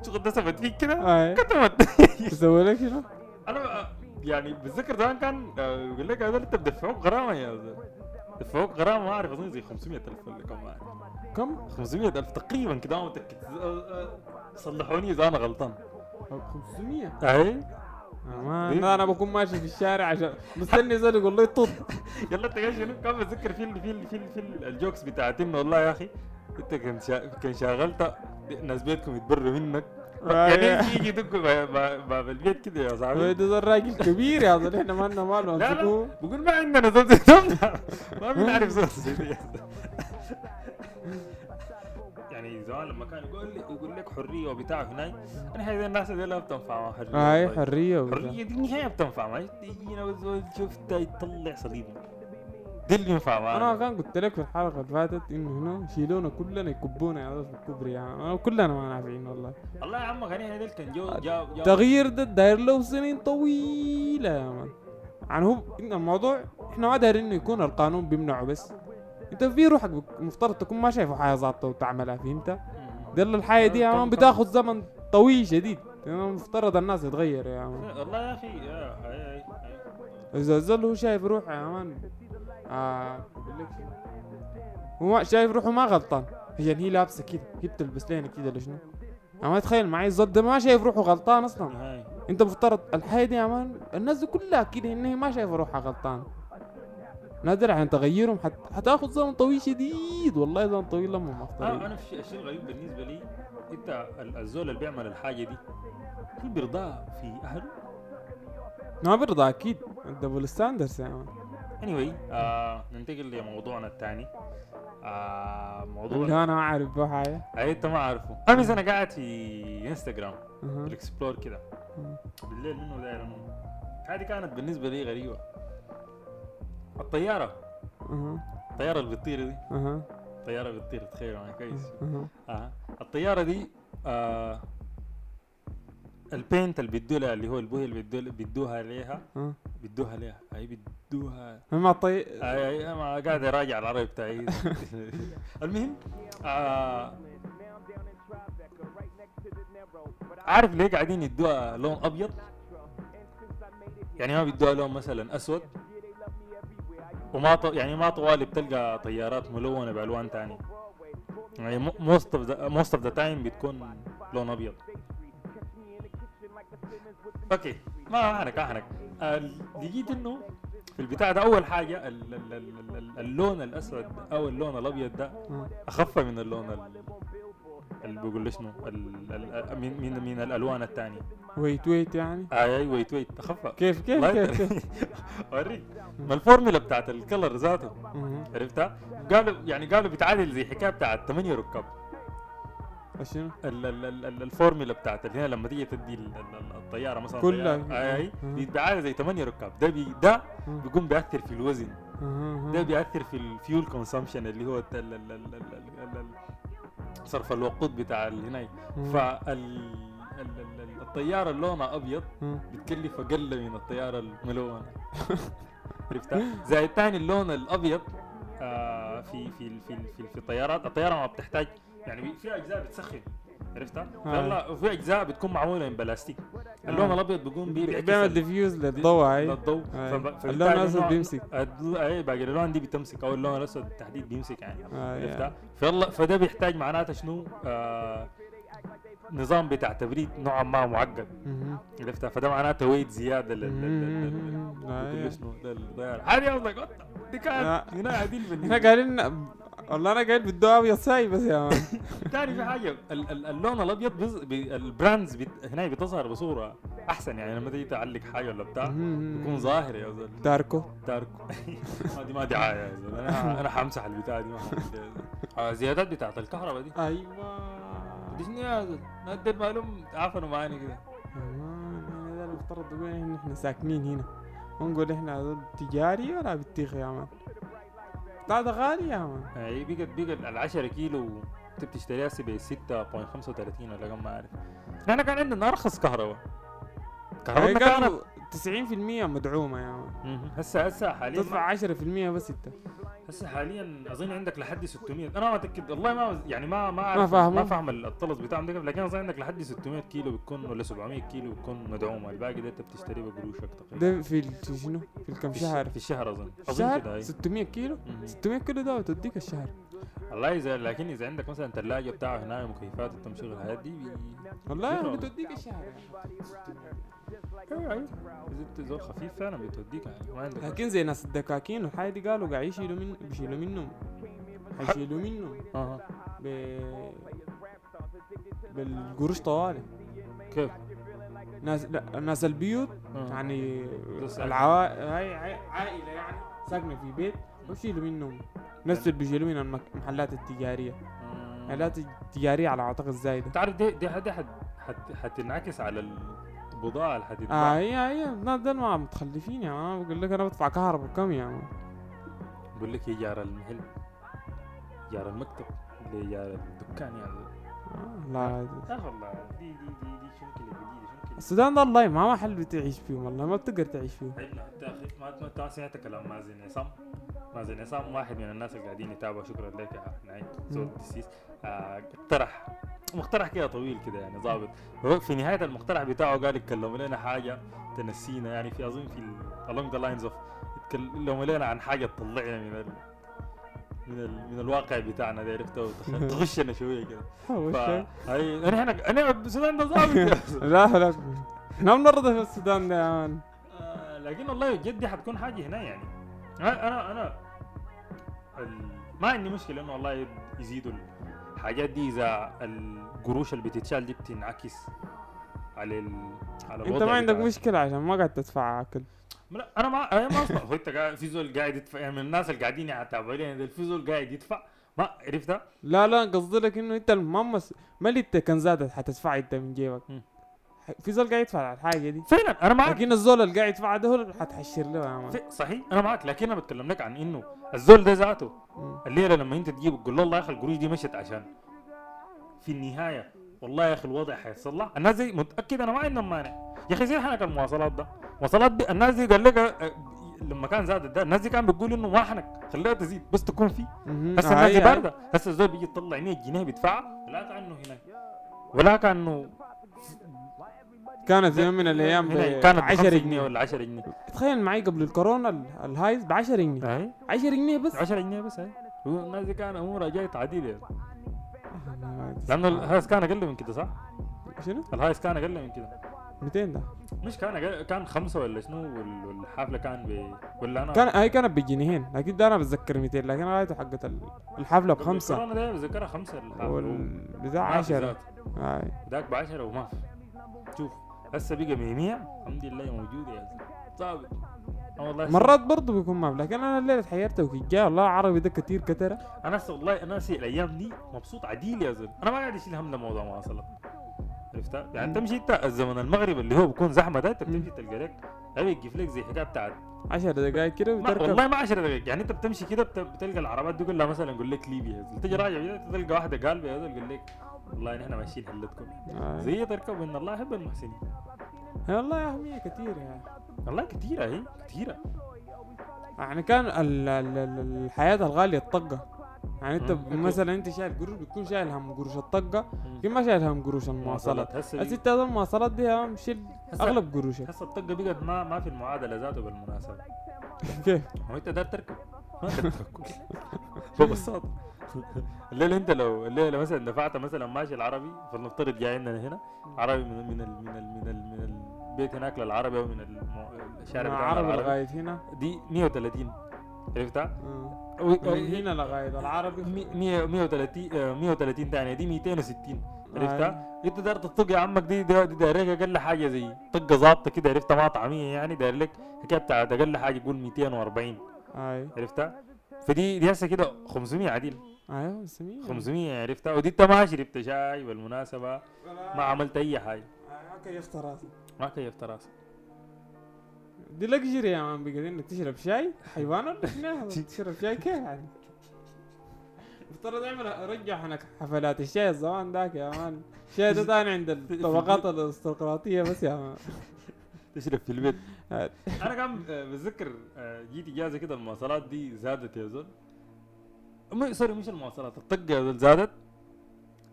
Speaker 1: الشغل ده ثبت فيك كده. كتبت.
Speaker 2: تسوي لك شنو؟
Speaker 1: أنا يعني بتذكر زمان كان آه، يقول لك هذول أنت بدفعوك غرامة يا زول دفعوك غرامة ما أعرف أظن زي 500000 ولا كم.
Speaker 2: كم؟
Speaker 1: 500000 تقريبا كده ما متأكد. آه، آه، صلحوني إذا أنا غلطان.
Speaker 2: 500
Speaker 1: اي
Speaker 2: ما
Speaker 1: إيه؟
Speaker 2: أنا أنا بكون ماشي في الشارع عشان مستني زول يقول لي طب (laughs)
Speaker 1: يلا انت شنو كان بتذكر في ال في ال في, ال في ال الجوكس بتاعت والله يا أخي انت كان. كان شاغلت ناس بيتكم يتبروا منك يعني في يجي يدقوا باب- البيت كده يا صاحبي
Speaker 2: ده زول راجل كبير يا زول إحنا ما لنا ماله
Speaker 1: لا لا بقول ما عندنا زول. (laughs) ما بنعرف زول. (laughs) يعني زمان لما كان يقول لي يقول لك حرية وبتاع هناي أنا هذه الناس دي لا بتنفع مع حريه
Speaker 2: هاي
Speaker 1: والله.
Speaker 2: حرية وكده.
Speaker 1: حرية دي نهاية بتنفع ما يجينا والزول شفت يطلع صليب دي اللي ينفع
Speaker 2: أنا
Speaker 1: معنا
Speaker 2: كان قلت لك في الحلقة اللي فاتت إنه هنا يشيلونا كلنا يكبونا يا في الكوبري يعني كلنا ما نافعين والله.
Speaker 1: الله يا عم غني هذول كان جو جا جا
Speaker 2: التغيير ده داير له سنين طويلة يا مان. يعني هو الموضوع إحنا ما دايرين إنه يكون القانون بيمنعه بس. انت في روحك مفترض تكون ما شايفه حاجة ظابطة وتعملها فهمت؟ ده اللي الحاجة دي يا man بتاخذ زمن طويل شديد يعني مفترض الناس يتغير يا man
Speaker 1: والله يا أخي يا.
Speaker 2: إذا الزول هو شايف روحه يا man آه؟ هو شايف روحه ما غلطان عشان هي لابسة كده هي بتلبس لنا كده ولا شنو؟ أنا ما اتخيل معي الزول ده ما شايف روحه غلطان
Speaker 1: أصلا.
Speaker 2: أنت مفترض الحياة دي يا man الناس دي كلها كده ان هي ما شايفة روحها غلطان نادر عن تغيرهم. حت... حتاخذ زمن طويل شديد. والله زمن طويل لما ما
Speaker 1: آه
Speaker 2: أختار.
Speaker 1: أنا في شيء الشيء الغريب بالنسبة لي. أنت ال- الزول اللي بيعمل الحاجة دي هل بيرضاها في أهله؟
Speaker 2: ما برضى أكيد. ال double standards man
Speaker 1: anyway آه ننتقل لموضوعنا الثاني. آه
Speaker 2: اللي
Speaker 1: موضوع
Speaker 2: أنا ما اعرف به حاجة.
Speaker 1: أي أنت ما عارفه امس أنا قاعد في انستغرام
Speaker 2: أها.
Speaker 1: بال explore
Speaker 2: كده.
Speaker 1: بالليل منه داير هذه كانت بالنسبة لي غريبة. الطيارة.
Speaker 2: أها.
Speaker 1: الطيارة اللي بتطير دي.
Speaker 2: أها.
Speaker 1: الطيارة بتطير تخيل معي كويس.
Speaker 2: أها.
Speaker 1: آه. الطيارة دي آه البينت اللي بيدوا لها اللي هو البويه اللي بيدوها عليها
Speaker 2: أها.
Speaker 1: بيدوها عليها هي بد- يدوها
Speaker 2: ما طي
Speaker 1: اي اي ما قاعد اراجع العربي بتاعي. (laughs) المهم آه عارف ليه قاعدين يدوها لون أبيض؟ يعني ما بيدوها لون مثلا أسود. وما ط... يعني ما طوالي بتلقى طيارات ملونة بألوان تاني يعني most of the most of the time بتكون لون أبيض. okay ما احرق آه، لقيت إنه في البتاع ده أول حاجة ال- ال- ال- ال- اللون الأسود أو اللون الأبيض ده
Speaker 2: آه.
Speaker 1: أخف من اللون ال- اللي بيقول شنو من من من الألوان الثانية
Speaker 2: weight weight يعني؟
Speaker 1: اي أي weight weight اخف
Speaker 2: كيف كيف كيف كيف؟ (laughs)
Speaker 1: اوريك ما الفورمولا بتاعت ال color
Speaker 2: ذاته.
Speaker 1: عرفتها؟ قالوا يعني قالوا بتعادل زي حكاية بتاعت 8 ركاب.
Speaker 2: شنو؟
Speaker 1: ال- ال- ال- ال- الفورمولا بتاعت اللي هنا لما تيجي تدي ال- ال- الطيارة مثلا
Speaker 2: كلها.
Speaker 1: طيارة،
Speaker 2: أي.
Speaker 1: بيتعادل زي 8 ركاب. ده بي ده. بيقوم بيأثر في الوزن. ده بيأثر في ال fuel consumption اللي هو صرف الوقود بتاع هنا. فال ال- ال- ال- الطيارة اللي لونها ابيض. بتكلف أقل من الطيارة الملونة. (laughs) عرفتها زي الثاني اللون الأبيض آه في في في في, في الطيارات. الطيارة ما بتحتاج يعني في أجزاء بتسخن. عرفتها؟
Speaker 2: آه.
Speaker 1: يلا وفي أجزاء بتكون معمولة من بلاستيك اللون
Speaker 2: آه.
Speaker 1: الابيض بيقوم
Speaker 2: بيعمل diffuse للضوء هاي
Speaker 1: للضوء
Speaker 2: اللون
Speaker 1: النوع-
Speaker 2: بيمسك.
Speaker 1: أي باقي الالوان دي بتمسك أو اللون الأسود بالتحديد بيمسك يعني
Speaker 2: آه،
Speaker 1: عرفتها؟ فيلا فده بيحتاج معناته شنو؟ آه نظام بتاع تبريد نوعا ما معقد. عرفتها فده معناته ويت زيادة لل لل- لل- لل-.
Speaker 2: آه،.
Speaker 1: شنو للطياره هذه قصدك دي كانت
Speaker 2: لا.
Speaker 1: هنا عديل
Speaker 2: إحنا
Speaker 1: بالنسبة
Speaker 2: قاعدين والله أنا قاعد بالدواء ابيض ساي بس يا مان. (laughs)
Speaker 1: ثاني في حاجة ال- ال- اللون الأبيض بز... بي... البراندز. هنا بتظهر بصورة أحسن يعني لما تيجي تعلق حاجة ولا بتاع. بيكون ظاهر يا زول
Speaker 2: داركو.
Speaker 1: دارك (laughs) ما دي ما دعايه يا زول أنا أنا حمسح البتاع دي ما. آه، زيادات بتاعت الكهرباء دي.
Speaker 2: أيوه.
Speaker 1: دي شنو يا زول ما ادى المعلوم عفنوا معاني كده.
Speaker 2: المفترض نقول إن إحنا ساكنين هنا. ما نقول إحنا تجاري ولا بطيخ يا man؟ بتاع ده غالي يا man
Speaker 1: هي بقت بقت ال 10 كيلو انت بتشتريها سي ب 6.35 ولا كم ما أعرف. إحنا كان عندنا أرخص كهرباء. كهربتنا كانت
Speaker 2: قالوا 90% مدعومة يا
Speaker 1: man. هسه هسه حاليا
Speaker 2: تدفع 10% بس انت
Speaker 1: هسه حاليا أظن عندك لحد 600 أنا ما أتأكد. والله ما يعني ما ما
Speaker 2: ما فاهمه.
Speaker 1: ما فاهم الطلس بتاعهم ده كيف، لكن أظن عندك لحد 600 كيلو بتكون ولا 700 كيلو بتكون مدعومه الباقي ده أنت بتشتريه بقروشك تقريبا.
Speaker 2: ده في شنو؟ في
Speaker 1: في
Speaker 2: شهر.
Speaker 1: في الشهر أظن. أظن كده
Speaker 2: شهر
Speaker 1: هي
Speaker 2: 600 كيلو؟
Speaker 1: مهم.
Speaker 2: 600 كيلو ده توديك الشهر.
Speaker 1: والله اذا لكن إذا عندك مثلا ثلاجه بتاعه هنا مكيفات انت مشغل الحاجات دي.
Speaker 2: والله. بتوديك الشهر.
Speaker 1: أيوه. أيوه زول خفيف فعلا بتوديك يعني ما عندك
Speaker 2: لكن زي ناس الدكاكين والحاجة دي قالوا قاعد يشيلوا من بيشيلوا منهم حيشيلوا منه.
Speaker 1: أها
Speaker 2: ب بالقروش طوالي.
Speaker 1: كيف؟
Speaker 2: ناس لا ناس البيوت
Speaker 1: آه.
Speaker 2: يعني العوائل عائلة يعني ساكنة في بيت ويشيلوا منهم. نفس اللي بيشيلوا من المحلات التجارية.
Speaker 1: مم.
Speaker 2: المحلات التجارية على أعتقد زايدة
Speaker 1: انت عارف دي دي حت حتنعكس على البضاعه اللي آه
Speaker 2: هي هي. دول ما متخلفين يا مان بقول لك أنا بدفع كهرباء كم يا مان
Speaker 1: بقول لك يا جار المحل. جار المكتب اللي جار الدكان يعني.
Speaker 2: آه لا.
Speaker 1: أخي والله دي دي دي دي شنكله جديده شنكله
Speaker 2: السودان ده والله ما محل بتعيش فيه والله ما بتقدر تعيش فيه
Speaker 1: ما ما سمعت كلام مازن عصام مازن عصام واحد من الناس اللي قاعدين يتابعوا شكرا لك يا نعيم. زول. دسيس. آه، اقترح. مقترح كده طويل كده يعني ظابط. في نهاية المقترح بتاعه قال يتكلموا لنا حاجة تنسينا يعني في أظن في along the lines of يتكلموا لنا عن حاجة تطلعنا من ال من ال من الواقع بتاعنا ده عرفته تغشنا (laughs) شوية كده.
Speaker 2: هو
Speaker 1: ف
Speaker 2: الشيء.
Speaker 1: هي انا إحنا أنا السودان ده ظابط.
Speaker 2: لا لا. إحنا بنرضى في السودان ده يا مان
Speaker 1: آه، لكن والله جد دي حتكون حاجة هنا يعني. أنا أنا ما عندي مشكلة إنه والله يزيدوا الحاجات دي إذا القروش اللي بتتشال دي بتنعكس على ال على
Speaker 2: أنت
Speaker 1: الوضع
Speaker 2: ما عندك مشكلة عشان ما قاعد تدفع أكل.
Speaker 1: لا أنا ما أنا ما أصلا هو أنت قاعد في زول قاعد يدفع يعني من الناس اللي قاعدين يتابعوا لي في زول قاعد يدفع ما عرفتها
Speaker 2: لا لا قصدي لك إنه أنت ما. ما اللي انت كان زادت حتدفع أنت من جيبك. في زول قاعد يدفع على الحاجة دي.
Speaker 1: فعلا أنا معك
Speaker 2: لكن الزول اللي قاعد يدفع ده حتحشر له يا
Speaker 1: صحيح أنا معك لكن أنا بتكلم لك عن إنه الزول ده ذاته. الليلة لما أنت تجيب تقول له والله يا أخي القروش دي مشت عشان. في النهاية والله يا أخي الوضع حيتصلح الناس دي متأكد أنا ما عندهم مانع. يا أخي زي حنك المواصلات ده. مواصلات دي الناس دي قال لك آه، لما كان زادت ده الناس دي كان بتقول إنه ما حنك خليها تزيد بس تكون في
Speaker 2: مهم.
Speaker 1: هسه الناس دي باردة. هسه الزول بيجي يطلع 100 جنيه بيدفعها ولا كأنه هناك. ولا كأنه
Speaker 2: كانت في يوم من الأيام ب
Speaker 1: كانت ب
Speaker 2: 10
Speaker 1: 10 جنيه. ولا 10 جنيه.
Speaker 2: تخيل معي قبل الكورونا ال- الهايس ب 10 جنيه.
Speaker 1: اي
Speaker 2: 10 جنيه بس.
Speaker 1: 10 جنيه بس هاي هو الناس دي كان أمورها جاي تعديل يعني (laughs) لأنه الهايس كان أقل من كده صح؟
Speaker 2: شنو؟
Speaker 1: الهايس كان أقل من كده.
Speaker 2: 200 ده.
Speaker 1: مش كان أقل كان خمسة ولا شنو؟ وال- والحفلة كان ب ولا أنا
Speaker 2: كان هاي كانت بجنيهين. لكن ده أنا بتذكر 200 لكن رايته حقت ال-
Speaker 1: الحفلة
Speaker 2: بخمسة.
Speaker 1: الكورونا ده بذكرها خمسة. في
Speaker 2: 10
Speaker 1: ذات.
Speaker 2: هاي.
Speaker 1: ذاك ب 10 وما شوف. هسه بقى 100 الحمد لله موجود يا زلمة. ثابت آه والله
Speaker 2: مرات برضه بيكون ما في، لكن أنا الليلة تحيرت وكجاء والله العربي ده كتير كترة.
Speaker 1: أنا هسه والله أنا ناسي الأيام دي مبسوط عديل يا زلمة. أنا ما قاعد أشيل هم الموضوع مواصلات عرفتها يعني
Speaker 2: مم.
Speaker 1: تمشي انت الزمن المغرب اللي هو بيكون زحمة ده أنت بتمشي تلقى لك يجيب لك زي حكايه بتاعت
Speaker 2: 10 دقائق كده
Speaker 1: ما
Speaker 2: وتركب.
Speaker 1: والله ما 10 دقائق يعني أنت بتمشي كده بت- بتلقى العربات دي كلها مثلا يقول لك ليبيا. يا زلمة. تجي راجع تلقى واحدة قالبه يا زلمة يقول لك والله نحن ماشيين حلتكم.
Speaker 2: هاي.
Speaker 1: زي تركب إن الله يحب المحسنين.
Speaker 2: والله يا اهميه كتير يعني.
Speaker 1: والله كثيرة هي كثيرة.
Speaker 2: يعني كان ال ال ال الحياة الغالية الطقة. يعني
Speaker 1: أنت.
Speaker 2: مثلا أنت شايل قروش بتكون شايل هم قروش الطقة. لكن ما شايل هم قروش المواصلات.
Speaker 1: هسه
Speaker 2: بس أنت المواصلات دي يا مان شيل
Speaker 1: هسه-
Speaker 2: أغلب قروشك.
Speaker 1: هسه الطقة بقت ما ما في المعادلة ذاته بالمناسبة.
Speaker 2: كيف؟ (laughs)
Speaker 1: هو انت دار تركب. (laughs) ما ببساطه الليلة انت لو الليلة مثلا دفعت مثلا ماشي العربي فلنفترض جاي عندنا هنا عربي من من ال من ال من ال من البيت هناك للعربي أو من الشارع
Speaker 2: عربي
Speaker 1: العربي
Speaker 2: لغاية هنا؟
Speaker 1: دي 130 عرفتها؟
Speaker 2: آه. من هنا لغاية العربي؟
Speaker 1: مي- مية- 130 آه، 130 ثانية دي 260 عرفتها؟
Speaker 2: آه.
Speaker 1: انت داير تطق يا عمك دي دي, دايرك أقل حاجة زي طقة ظابطة كده عرفتها؟ ما طعمية يعني داير لك حكاية بتاعت أقل حاجة يقول 240
Speaker 2: اي
Speaker 1: عرفتها؟ فدي دي هسه كده 500 عديل.
Speaker 2: أيوه سمين
Speaker 1: 500 عرفتها؟ ودي انت ما شربت شاي بالمناسبة. ما عملت أي حاجة.
Speaker 2: ما كيفت راسي
Speaker 1: ما كيفت راسك
Speaker 2: دي luxury يا man بقى انك تشرب شاي؟ حيوان ولا (laughs) تشرب شاي كيف يعني؟ افترض اعمل ارجع هناك حفلات الشاي الزمان ذاك يا man. الشاي ده (laughs) ثاني عند الطبقات الأرستقراطية بس يا man.
Speaker 1: تشرب في البيت. (laughs) أنا كان آه، بتذكر آه، جيت إجازة كده المواصلات دي زادت يا زول. سوري مش المواصلات الطقه يا زول زادت.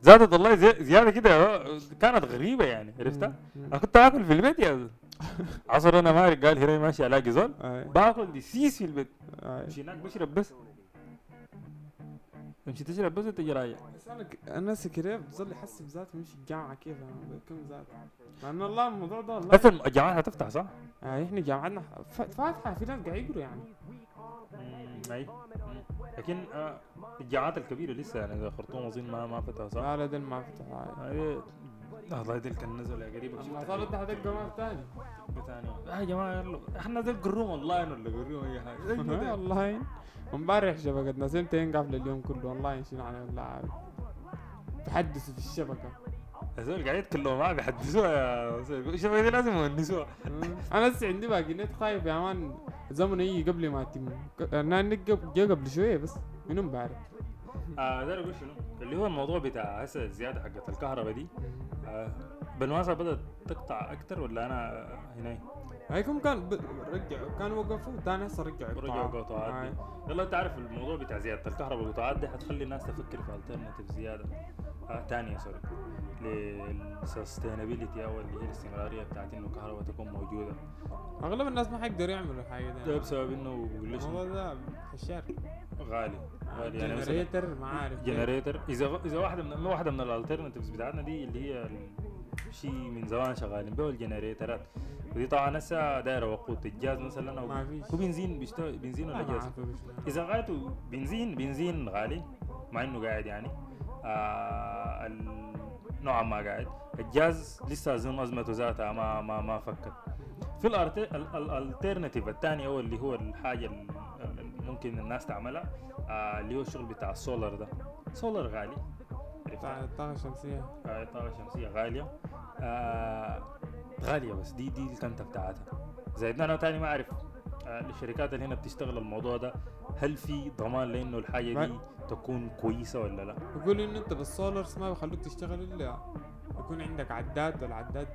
Speaker 1: زادت والله زي زيادة كده آه، كانت غريبة يعني عرفتها؟ أنا كنت آكل في البيت يا زول. (laughs) عصر أنا مالك قال هنا ماشي ألاقي زول. باكل دي سيس في البيت. مش هناك بشرب بس. امشي تشرب بس
Speaker 2: بس أنا كده بظل أحس بذاتي مش الجامعة كيف أنا بكم ذات لأن الله الموضوع ده والله
Speaker 1: بس الجامعات هتفتح صح؟
Speaker 2: آه إحنا جامعتنا فاتحة في ناس قاعد يقروا يعني
Speaker 1: أي. لكن آه، الجامعات الكبيرة لسه يعني زي خرطوم اظن ما ما فتحوا صح؟
Speaker 2: لا لا ده ما فتحوا
Speaker 1: والله دي كان نزل يا قريب.
Speaker 2: المواصلات ده هتلقى ما ثاني.
Speaker 1: ثاني؟ يا جماعة يلا. إحنا زي القروم والله ولا قروم اي حاجة. (laughs)
Speaker 2: والله. امبارح شبكتنا سنتين قافلة اليوم كله. والله نشيل على اللاعب تحدثوا في الشبكة.
Speaker 1: هذول قاعد يتكلموا معاه بيحدثوها يا. شوف دي لازم يونسوها.
Speaker 2: أنا لسه عندي باقي نت خايف يا مان. الزمن يجي قبل ما يتم ك- أنا جا- جا قبل شوية بس. من امبارح؟
Speaker 1: آه ده أقول شنو اللي هو الموضوع بتاع هسه الزياده حقت الكهرباء دي. آه بالمناسبه بدأت تقطع أكثر ولا أنا هنا
Speaker 2: هيكم كان ب- رجعوا كانوا وقفوا تاني هسه رجعوا
Speaker 1: رجعوا. دي يلا أنت عارف الموضوع بتاع زيادة الكهرباء والقطعات دي حتخلي الناس تفكر في alternative زيادة. آه تانية sorry لل sustainability أو اللي هي الاستمرارية بتاعت إنه الكهرباء تكون موجودة.
Speaker 2: أغلب الناس ما حيقدروا يعملوا الحاجة
Speaker 1: ده
Speaker 2: دي
Speaker 1: بسبب إنه لك
Speaker 2: الموضوع ده حشار
Speaker 1: غالي. غالي. يعني
Speaker 2: generator ما عارف.
Speaker 1: generator اذا إذا واحدة من واحدة من ال alternatives بتاعتنا دي اللي هي شيء من زمان شغالين به الجنريترات ودي طبعا هسه دايرة وقود الجاز مثلا أو
Speaker 2: ما فيش.
Speaker 1: هو بنزين بيشتغل بنزين
Speaker 2: لا
Speaker 1: ولا جاز. إذا غايته بنزين بنزين غالي مع إنه قاعد يعني. آه نوعا ما قاعد. الجاز لسه أظن أزمته ذاتها ما ما ما فكت. في ال alternative الثاني هو اللي هو الحاجة ال- ال- ممكن الناس تعملها آه اللي هو الشغل بتاع السولار ده. سولار غالي.
Speaker 2: بتاع الطاقه الشمسيه
Speaker 1: آه، الطاقة الشمسية غالية آه غالية بس دي دي الكنتة بتاعتها زائد أنا تاني ما أعرف آه الشركات اللي هنا بتشتغل الموضوع ده هل في ضمان لإنه الحاجة
Speaker 2: ما-
Speaker 1: دي تكون كويسة ولا لا؟
Speaker 2: يقول إنه أنت بالسولارز ما بيخلوك تشتغل إلا يكون عندك عداد والعداد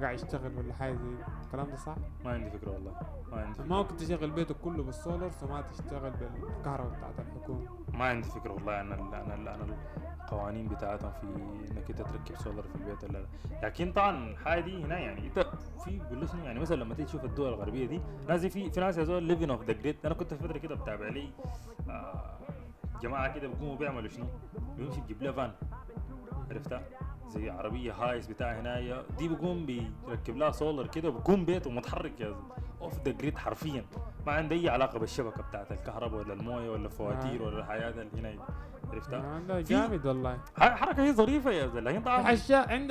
Speaker 2: قاعد يشتغل ولا حاجة زي. الكلام ده صح؟
Speaker 1: ما عندي فكرة والله ما عندي فكرة.
Speaker 2: ما ممكن تشغل بيتك كله بالسولر وما تشتغل بالكهرباء بتاعت الحكومة
Speaker 1: ما عندي فكرة والله ال- عن ال- عن القوانين بتاعتهم في إنك أنت تركب سولار في البيت ولا لا لكن طبعا الحاجة دي هنا يعني أنت في بيقول يعني مثلا لما تيجي تشوف الدول الغربية دي ناس في في ناس يا زول living off the grid أنا كنت في فتره كده بتابع لي آه جماعة كده بيقوموا بيعملوا شنو؟ بيمشي يجيب له فان عرفتها؟ زي عربية هايس بتاع هنايا. دي بيقوم بيركب لها سولار كده بيقوم بيته متحرك يا off the grid حرفيا. ما عنده أي علاقة بالشبكة بتاعت الكهرباء ولا الموية ولا الفواتير
Speaker 2: آه.
Speaker 1: ولا الحياة اللي هنا. عرفتها؟
Speaker 2: آه، جامد والله.
Speaker 1: حركة هي ظريفة يا زول لكن طبعا
Speaker 2: الاشياء عند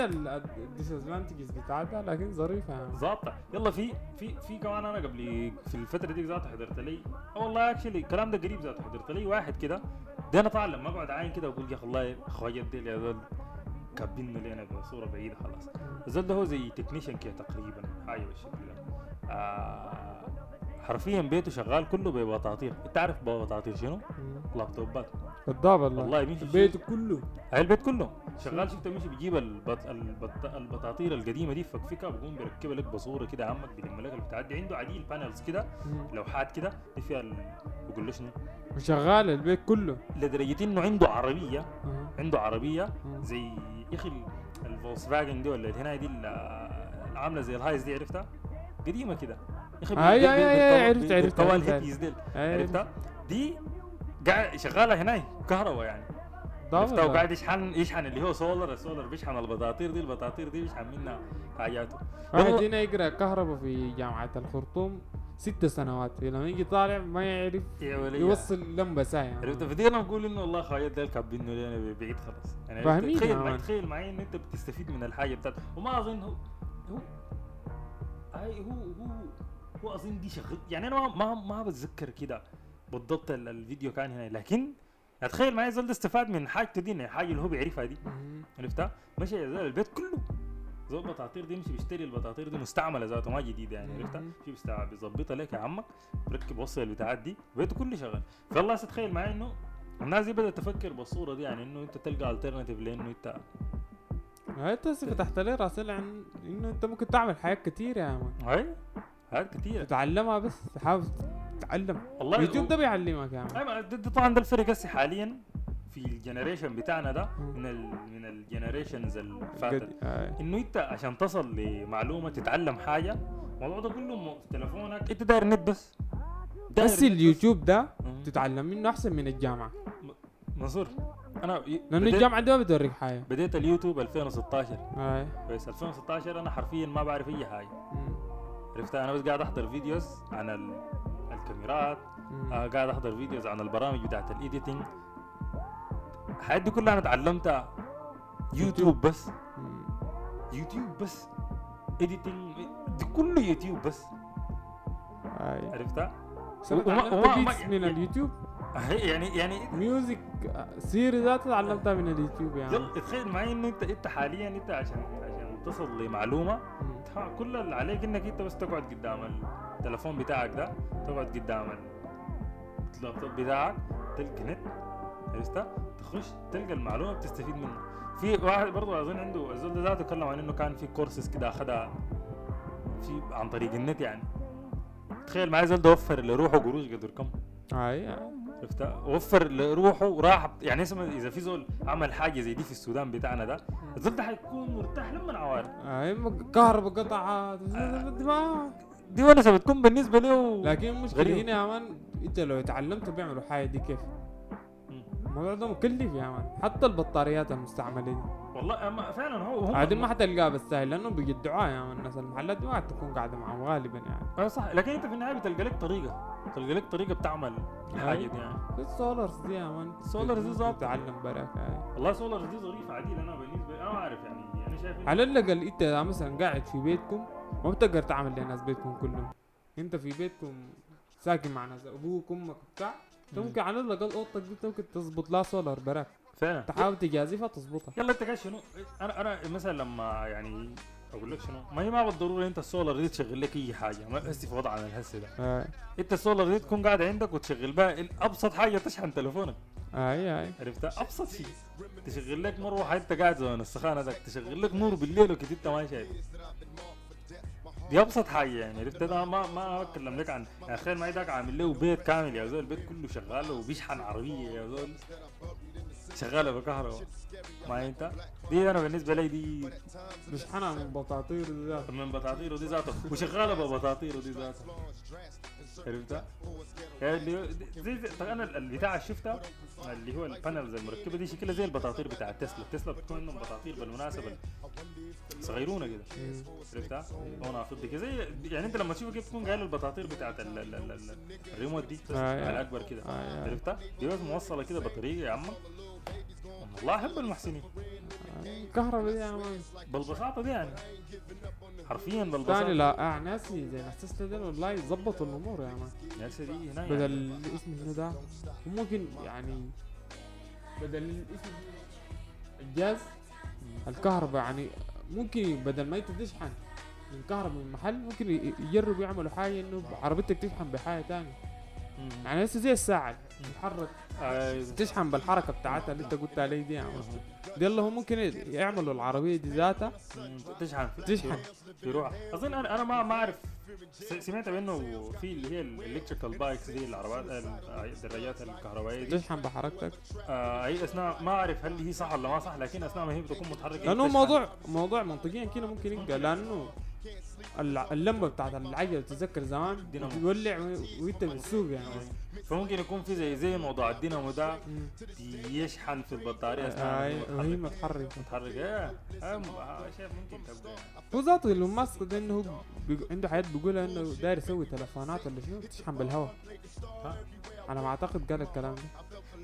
Speaker 2: ال disadvantages بتاعتها لكن ظريفة.
Speaker 1: ظابطه يلا في في في كمان أنا قبل في الفترة دي ذاته حضرت لي. أه والله actually الكلام ده قريب ذاته. حضرت لي واحد كده ده أنا طالع لما أقعد عاين كده أقول يا أخي والله أخويا ديل يا زول كابينة لنا بصورة بعيدة خلاص. الزول ده هو زي technician كده تقريبا. حاجة بالشكل ده آه حرفيا بيته شغال كله ببطاطير أنت عارف بطاطير شنو؟ لابتوبات
Speaker 2: بالضبط والله.
Speaker 1: والله بيمشي
Speaker 2: البيت كله.
Speaker 1: هاي البيت كله. شغال شفت مشي بيجيب البط... البط... البطاطير القديمة دي فكفكها بقوم بيركبها لك بصورة كده عمك بيلم لك البتاع دي عنده عديل panels كده. لوحات كده دي فيها ال... بقول له شنو؟
Speaker 2: وشغال البيت كله
Speaker 1: لدرجة إنه عنده عربية
Speaker 2: أها.
Speaker 1: عنده عربية
Speaker 2: مم.
Speaker 1: زي يا أخي ال- الفولكس فاجن دي ولا هنا دي العامله زي الهايز دي عرفتها؟ قديمة كده يا أخي
Speaker 2: أي-
Speaker 1: بالطوال-
Speaker 2: عرفت- عرفت-
Speaker 1: بالطوال
Speaker 2: عرفت.
Speaker 1: هيبيز ديل
Speaker 2: أي-
Speaker 1: عرفتها؟ دي قاعد شغالة هنا كهرباء يعني
Speaker 2: والله.
Speaker 1: وقاعد يشحن يشحن اللي هو solar ال solar بيشحن البطاطير دي البطاطير دي بيشحن منها حاجاته
Speaker 2: واحد
Speaker 1: يلا.
Speaker 2: هنا يقرأ كهرباء في جامعة الخرطوم ست سنوات لما يجي طالع ما يعرف يوصل لمبة ساعة
Speaker 1: عرفت فدي أنا بقول إنه والله خايف ده كابينه لنا بعيد خلاص يعني تخيل معي. تخيل معي انه انت بتستفيد من الحاجة بتاعته وما أظن هو هو هو هو هو أظن دي شغل يعني أنا ما ما, ما بتذكر كده بالضبط ال- الفيديو كان هنا لكن اتخيل معي زول ده استفاد من حاجته دي الحاجة اللي هو بيعرفها دي. عرفتها؟ زول البيت كله. زول بطاطير دي يمشي بيشتري البطاطير دي مستعملة ذاته ما جديدة يعني عرفتها. شوف بيستع- بيظبطها لك يا عمك بركب وصل البتاعات دي بيته كله شغال. فالله تتخيل معي إنه الناس دي بدأت تفكر بالصورة دي يعني إنه أنت تلقى alternative لإنه أنت
Speaker 2: هاي أنت فتحت لي راسي عن إنه أنت ممكن تعمل حاجات كتير يا man
Speaker 1: هاي هاد كثير
Speaker 2: تتعلمها بس تحاول تتعلم
Speaker 1: والله
Speaker 2: يوتيوب ده بيعلمك
Speaker 1: أيوه ده طبعا ده الفرق هسه حاليا في ال generation بتاعنا ده. من ال من ال generations اللي فاتت.
Speaker 2: هاي.
Speaker 1: إنه أنت عشان تصل لمعلومة تتعلم حاجة الموضوع ده كله في تليفونك أنت داير نت بس. داير
Speaker 2: بس اليوتيوب ده. تتعلم منه أحسن من الجامعة.
Speaker 1: منصور
Speaker 2: أنا
Speaker 1: لأنه
Speaker 2: الجامعة دي ما بتوريك حاجة.
Speaker 1: بديت اليوتيوب 2016
Speaker 2: هاي
Speaker 1: كويس 2016 أنا حرفيا ما بعرف أي حاجة.
Speaker 2: مم.
Speaker 1: عرفتها أنا بس قاعد أحضر videos عن ال... الكاميرات. آه قاعد أحضر videos عن البرامج بتاعت ال editing الحاجات دي كلها أنا اتعلمتها يوتيوب بس.
Speaker 2: مم.
Speaker 1: يوتيوب بس. editing دي كله يوتيوب بس. عرفتها وما- وما-
Speaker 2: من اليوتيوب
Speaker 1: يعني يعني
Speaker 2: music theory ذاته تعلمتها من اليوتيوب يعني.
Speaker 1: يلا تخيل معي انه انت أنت حاليا أنت عشان تصل لمعلومه كل اللي عليك إنك أنت بس تقعد قدام التلفون بتاعك ده تقعد قدام اللابتوب بتاعك تلقى نت عرفت؟ تخش تلقى المعلومة بتستفيد منها في واحد برضه أظن عنده الزول ده ذاته تكلم عن إنه كان في كورسز كده اخذها في عن طريق النت يعني. تخيل معي زول ده وفر لروحه قروش قدر كم.
Speaker 2: هاي هاي.
Speaker 1: عرفت وفر لروحه وراح يعني اسمه إذا في زول عمل حاجة زي دي في السودان بتاعنا ده الزول ده حيكون مرتاح لما
Speaker 2: هاي كهرباء قطعات ما
Speaker 1: دي ونسه بتكون بالنسبة له
Speaker 2: لكن المشكلة
Speaker 1: غريب.
Speaker 2: هنا يا مان إنت لو تعلمت بيعملوا حاجة دي كيف. الموضوع ده مكلف يا مان حتى البطاريات المستعملة دي.
Speaker 1: والله أما فعلا هو هو
Speaker 2: عادي ما حتلقاها بالسهل لأنه بيدعوها يا man الناس. المحلات دي ما تكون قاعدة معهم غالبا يعني.
Speaker 1: آه صح. لكن أنت في النهاية بتلقى لك طريقة. تلقى لك طريقة بتعمل الحاجة دي يعني.
Speaker 2: في ال solars دي يا man
Speaker 1: ال solars دي ظابطة.
Speaker 2: تتعلم براك هاي
Speaker 1: والله سولار دي ظريفة عديل أنا بالنسبة أنا ما أعرف يعني. أنا شايف
Speaker 2: على الأقل أنت مثلا قاعد في بيتكم ما بتقدر تعمل لناس بيتكم كلهم. أنت في بيتكم ساكن مع ناس أبوك أمك بتاع. انت
Speaker 1: مم.
Speaker 2: ممكن على الاقل اوضتك دي ممكن تظبط لها سولار براك
Speaker 1: فعلا.
Speaker 2: تحاول تجازفها تظبطها.
Speaker 1: يلا انت شنو؟ أنا أنا مثلا لما يعني أقول لك شنو؟ ما هي ما بالضروره انت السولار دي تشغل لك أي حاجة. ما هسه في وضعنا الهسه ده.
Speaker 2: هاي
Speaker 1: انت السولار دي تكون قاعد عندك وتشغل بها. ابسط حاجة تشحن تليفونك
Speaker 2: هاي هاي
Speaker 1: عرفتها أبسط شيء. تشغل لك مروحه انت قاعد زمان السخانة ذاك. تشغل لك نور بالليل وكده انت ما شايف. دي أبسط حاجة يعني. عرفت أنا ما ما أتكلم لك عن يعني تخيل معي ذاك عامل له بيت كامل يا زول. البيت كله شغال وبيشحن عربية يا زول. شغالة بكهرباء ما أنت؟ دي أنا بالنسبة لي دي
Speaker 2: بشحنها من بطاطير ذات
Speaker 1: من بطاطير ودي ذاته. وشغالة ببطاطير ودي ذاته. عرفتها؟ يعني زي زي طيب أنا البتاع شفتها اللي هو البانلز المركبة دي شكلها زي البطاطير بتاع تسلا تسلا بتكون عندهم بطاطير بالمناسبة صغيرونة كده عرفتها؟ لونها فضي كده زي يعني أنت لما تشوفها كيف تكون جاية البطاطير بتاعت ال- ال- ال- ال- الريموت دي
Speaker 2: آه، آه.
Speaker 1: على اكبر كده
Speaker 2: آه،.
Speaker 1: عرفتها؟ دي موصلة كده بطاريه يا عم والله احب المحسنين.
Speaker 2: دي يا مان
Speaker 1: بالبساطة دي يعني. حرفيا بالبساطة.
Speaker 2: لا آه ناسي. زي ناس دول والله يظبطوا الأمور يا مان
Speaker 1: يا سيدي هنا يعني.
Speaker 2: بدل اسمه شنو ده. وممكن يعني بدل الاسم الجاز الكهرباء يعني. ممكن بدل ما انت تشحن من كهرباء من محل ممكن يجربوا يعملوا حاجة إنه عربيتك تشحن بحاجة
Speaker 1: مم.
Speaker 2: يعني هسه زي الساعة تتحرك. تشحن بالحركة بتاعتها اللي انت قلت عليه دي يعني دي اللي هو ممكن يعملوا العربية دي ذاتها.
Speaker 1: تشحن.
Speaker 2: تشحن.
Speaker 1: في أظن أنا أنا ما ما أعرف. سمعت بانه في اللي هي ال electrical bikes دي العربات ال- الدراجات الكهربائية دي.
Speaker 2: تشحن بحركتك.
Speaker 1: آه هي اثناء ما أعرف هل هي صح ولا ما صح لكن أثناء ما هي بتكون
Speaker 2: متحركة
Speaker 1: لأنه.
Speaker 2: موضوع موضوع منطقيا كده ممكن يبقى لأنه اللمبة بتاعت العجله تتذكر زمان؟ و- وانت بتسوق يعني.
Speaker 1: فممكن يكون في زي زي موضوع الدينامو ده. يشحن في البطارية. اثناء
Speaker 2: آه، وهي
Speaker 1: متحركة.
Speaker 2: متحركة.
Speaker 1: متحركه إيه شيء ممكن تبقى.
Speaker 2: هو ذاته إيلون ماسك ده إنه عنده حاجات بيقولها إنه داير يسوي تلفونات ولا شنو؟ تشحن بالهواء. على ما أعتقد قال الكلام ده.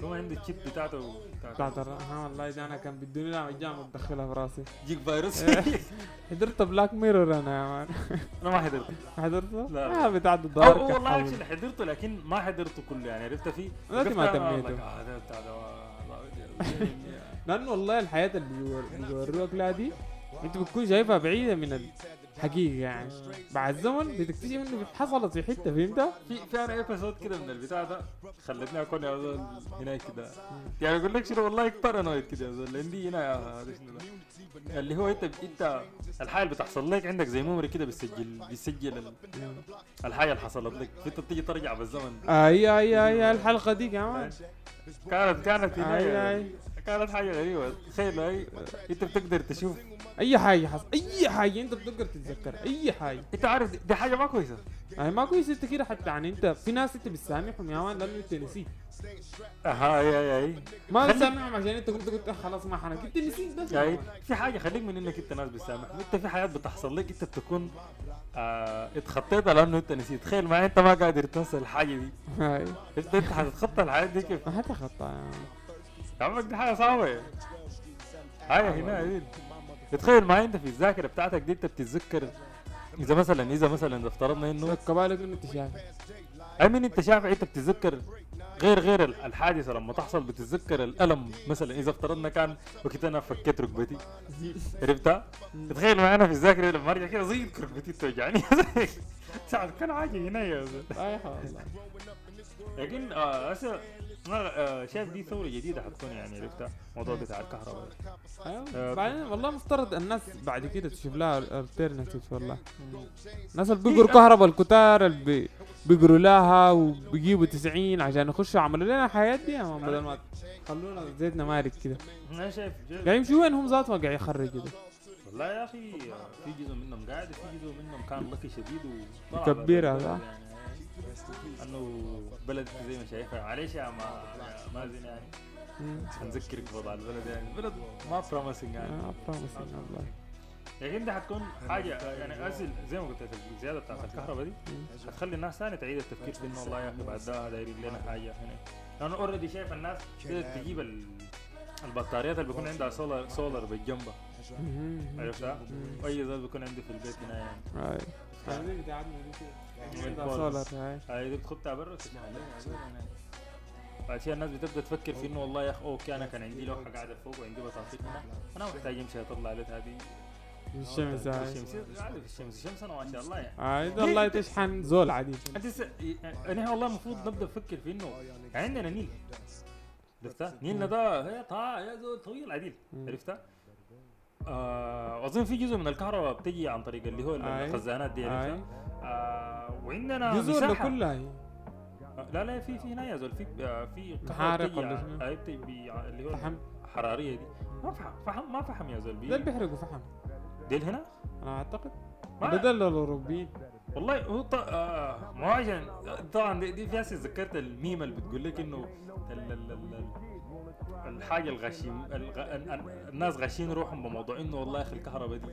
Speaker 1: هو عنده الشيب بتاعته
Speaker 2: بتاعت ها والله ده أنا كان بدوني لها الجامعة بدخلها في راسي
Speaker 1: يجيك فيروس
Speaker 2: حضرت بلاك ميرور أنا يا مان
Speaker 1: أنا ما حضرته
Speaker 2: حضرته؟
Speaker 1: لا.
Speaker 2: آه بتاع
Speaker 1: أو-
Speaker 2: الدار
Speaker 1: والله. أكشلي حضرته لكن ما حضرته كله يعني عرفت فيه
Speaker 2: دلوقتي ما تميته.
Speaker 1: آه، والله.
Speaker 2: لأنه والله الحياة اللي بيور- بيوروك لها دي أنت بتكون شايفها بعيدة من الحقيقة يعني. بعد زمن بتكتشف إنه حصلت في حتة فهمتها؟
Speaker 1: في في أنا ايبسود كده من البتاع ده خلتني أكون يا زول هناك كده. يعني أقول لك شنو؟ والله paranoid كده يا زول. عندي هنا يا اللي هو أنت أنت الحاجة اللي بتحصل لك عندك زي memory كده بيسجل بيسجل ال- الحاجة اللي حصلت لك. فانت بتيجي ترجع بالزمن.
Speaker 2: اي اي اي الحلقة دي كمان.
Speaker 1: كانت كانت هنا
Speaker 2: اي
Speaker 1: كانت حاجة غريبة. تخيل أنت بتقدر تشوف
Speaker 2: أي حاجة حصل أي حاجة أنت بتقدر تتذكر أي حاجة.
Speaker 1: أنت عارف دي- حاجة ما كويسة.
Speaker 2: يعني ما كويس أنت كده حتى يعني أنت في ناس أنت بتسامحهم يا مان لأنه أنت نسيت.
Speaker 1: أها اي اي
Speaker 2: ما بتسامحهم عشان أنت كنت قلت خلاص ما حنك. أنت نسيت بس.
Speaker 1: يعني في حاجة خليك من إنك أنت ناس بتسامح. أنت في حاجات بتحصل لك أنت بتكون آه اتخطيتها لأنه أنت نسيت. تخيل معي أنت ما قادر تنسى الحاجة دي. انت أنت حتتخطى الحاجات دي كيف؟
Speaker 2: ما حتخطى مان.
Speaker 1: يا عمك دي حاجة صعبة حاجة هنا هنا تخيل معي انت في الذاكرة بتاعتك دي انت بتتذكر إذا مثلا إذا مثلا إذا افترضنا انه
Speaker 2: كبالك أنت شايف
Speaker 1: أي من أنت شايف أنت بتتذكر غير غير ال- الحادثة لما تحصل بتتذكر الألم؟ مثلا إذا افترضنا كان وقت أنا فكيت ركبتي. عرفتها؟ تخيل معي أنا في الذاكرة لما أرجع كده زي ركبتي توجعني (laughs) كان حاجة هنا يا لكن آه آه شايف دي ثورة جديدة حتكون يعني عرفتها الموضوع بتاع الكهرباء
Speaker 2: أيوه.
Speaker 1: آه،
Speaker 2: بعدين والله مفترض الناس بعد كده تشوف لها alternative والله. الناس اللي بيقروا كهرباء الكتار اللي بي- بيقروا لها وبيجيبوا 90 عشان يخشوا عملوا لنا الحياة دي man بدل ما خلونا زيتنا mark كده.
Speaker 1: أنا شايف جد.
Speaker 2: قاعد يمشوا وين هم ذاتهم قاعد يخرجوا كده؟
Speaker 1: والله يا أخي آه، في جزء منهم قاعد وفي جزء منهم كان لقي شديد وطلع
Speaker 2: كبير
Speaker 1: برا
Speaker 2: هذا.
Speaker 1: البلد يعني. أنه بلد زي ما شايفها. معلش يا ما مازن يعني. هنذكرك بوضع البلد يعني. البلد ما promising يعني.
Speaker 2: آه، promising والله.
Speaker 1: لكن دي حتكون حاجة يعني أسل زي ما قلت لك الزيادة بتاعت الكهرباء دي. هتخلي الناس ثانية تعيد التفكير في إنه والله يا أخي بعد ده دايرين لنا حاجة هنا لأنه already شايف الناس بدات تجيب ال- البطاريات اللي بيكون عندها solar solar بالجنبه. عرفتها؟ واي زول بيكون عنده في البيت هنا يعني.
Speaker 2: كده. هاي
Speaker 1: عليها يعني. بعد شوية الناس بتبدأ تفكر في إنه والله يا أخي okay أنا كان عندي لوحه قاعدة فوق وعندي بطاطيق هنا أنا محتاج أمشي أطلع لك هذه
Speaker 2: الشمس هاي
Speaker 1: الشمس في الشمس الشمس أنا ما شاء الله يعني
Speaker 2: هاي ده والله تشحن زول عادي.
Speaker 1: أنا والله المفروض نبدا نفكر في إنه عندنا نيل عرفتها؟ نيلنا ده هي طا يا زول طويل عديل. عرفتها؟ آه أظن في جزء من الكهرباء بتجي عن طريق اللي هو. الخزانات دي؟ آه وعندنا
Speaker 2: جزء ولا كلها
Speaker 1: آه، لا لا في في هنا يا زول. في آه، في
Speaker 2: محارق ولا شنو؟
Speaker 1: اللي هو
Speaker 2: فحم.
Speaker 1: الحرارية دي. ما فحم فحم ما فحم يا زول.
Speaker 2: ده اللي بيحرقوا فحم.
Speaker 1: ديل هنا؟
Speaker 2: أنا أعتقد.
Speaker 1: ما-
Speaker 2: ده ده الاوروبيين
Speaker 1: والله هو ط... آه ما عشان طبعا دي, دي في هسه ذكرت الميم اللي بتقول لك إنه. الحاجة الغشيم الغ... ال- ال- الناس غاشين روحهم بموضوع إنه والله أخي الكهرباء دي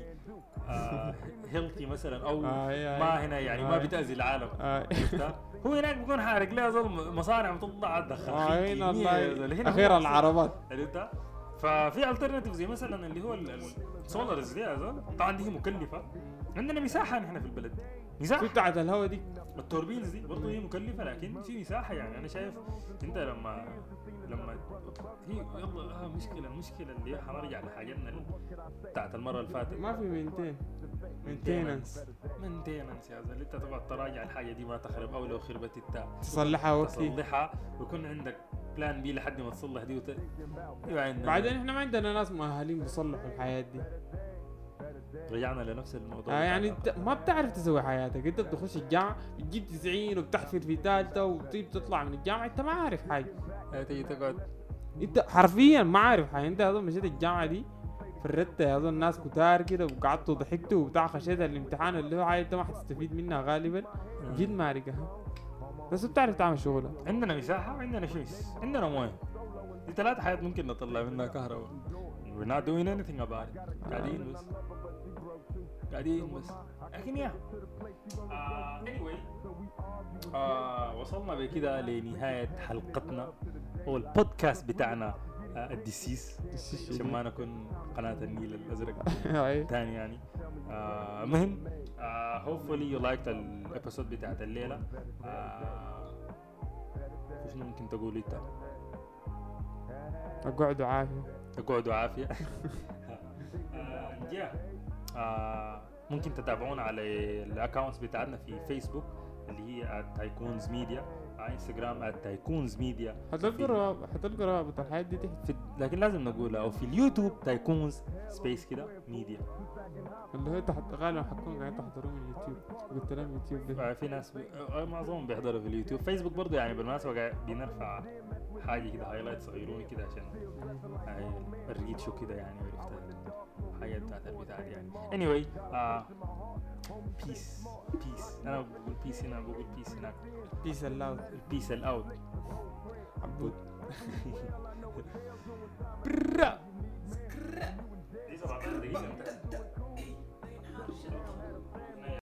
Speaker 1: آه healthy مثلا أو
Speaker 2: آي آي.
Speaker 1: ما هنا يعني ما
Speaker 2: آي.
Speaker 1: بتأذي العالم. عرفتها؟ هو هناك بيكون حارق لها زول مصانع بتطلع تدخل
Speaker 2: آه،
Speaker 1: هو أخيرا.
Speaker 2: العربات؟
Speaker 1: ففي alternative زي مثلا اللي هو ال solars دي طبعا دي مكلفة عندنا مساحة نحن في البلد مساحة
Speaker 2: في بتاعت الهوا دي
Speaker 1: ال turbines دي برضه هي مكلفة لكن في مساحة يعني أنا شايف أنت لما لما هي يلا آه مشكلة المشكلة اللي حنرجع لحاجتنا بتاعت المرة اللي فاتت.
Speaker 2: ما في mainten maintenance
Speaker 1: maintenance يا زلمة. انت تقعد تراجع الحاجة دي ما تخرب. أو لو خربت انت
Speaker 2: تصلحها وقتي.
Speaker 1: تصلحها ويكون عندك plan B لحد ما تصلح دي وت...
Speaker 2: بعدين إحنا ما عندنا ناس مؤهلين بيصلحوا الحياة دي.
Speaker 1: رجعنا لنفس الموضوع
Speaker 2: آه يعني. انت ما بتعرف تسوي حياتك. انت بتخش الجامعة بتجيب 90 وبتحفر في ثالثة وتجيب تطلع من الجامعة انت ما عارف حاجة.
Speaker 1: آه، تيجي تقعد.
Speaker 2: انت حرفيا ما عارف حاجة. انت اظن مشيت الجامعة دي فردت يا اظن ناس كتار كده وقعدتوا ضحكتوا وبتاع خشيت الامتحان اللي هو حاجة انت ما حتستفيد منها غالبا. جد مارقة بس بتعرف تعمل شغلك.
Speaker 1: عندنا مساحة وعندنا شمس عندنا موية. دي ثلاث حاجات ممكن نطلع منها كهرباء. We're not doing anything about it. قاعدين بس قاعدين بس لكن يا آه anyway آه وصلنا بكده لنهاية حلقتنا هو البودكاست بتاعنا آه الدسيس عشان ما نكون قناة النيل الأزرق. (laughs) تاني يعني. آه مهم. آه hopefully you liked ال episode بتاعت الليلة. آه شنو ممكن تقول انت؟
Speaker 2: أقعدوا عافية.
Speaker 1: تقعدوا عافية آه (laughs) yeah. آه ممكن تتابعونا على ال accounts بتاعتنا في فيسبوك اللي هي تايكونز ميديا على انستغرام تايكونز ميديا
Speaker 2: حتلقوا روابط حتلقوا روابط الحياة دي تحت.
Speaker 1: لكن لازم نقولها أو في اليوتيوب تايكونز سبيس كده ميديا
Speaker 2: اللي هو تحت غالبا حتكونوا قاعدين تحضروا من اليوتيوب. قلت لهم يوتيوب ده.
Speaker 1: آه، في ناس بي... آه، معظمهم بيحضروا في اليوتيوب. فيسبوك برضه يعني بالمناسبة قاعد بنرفع حاجة كده highlight صغيرون كده عشان هاي الريتش وكده يعني عرفت. الحاجات بتاعت البتاع دي يعني anyway آه بيس بيس أنا بقول بيس هنا بقول بيس هناك
Speaker 2: بيس اللاود
Speaker 1: البيس الاوت
Speaker 2: عبود
Speaker 1: دي 17 دقيقة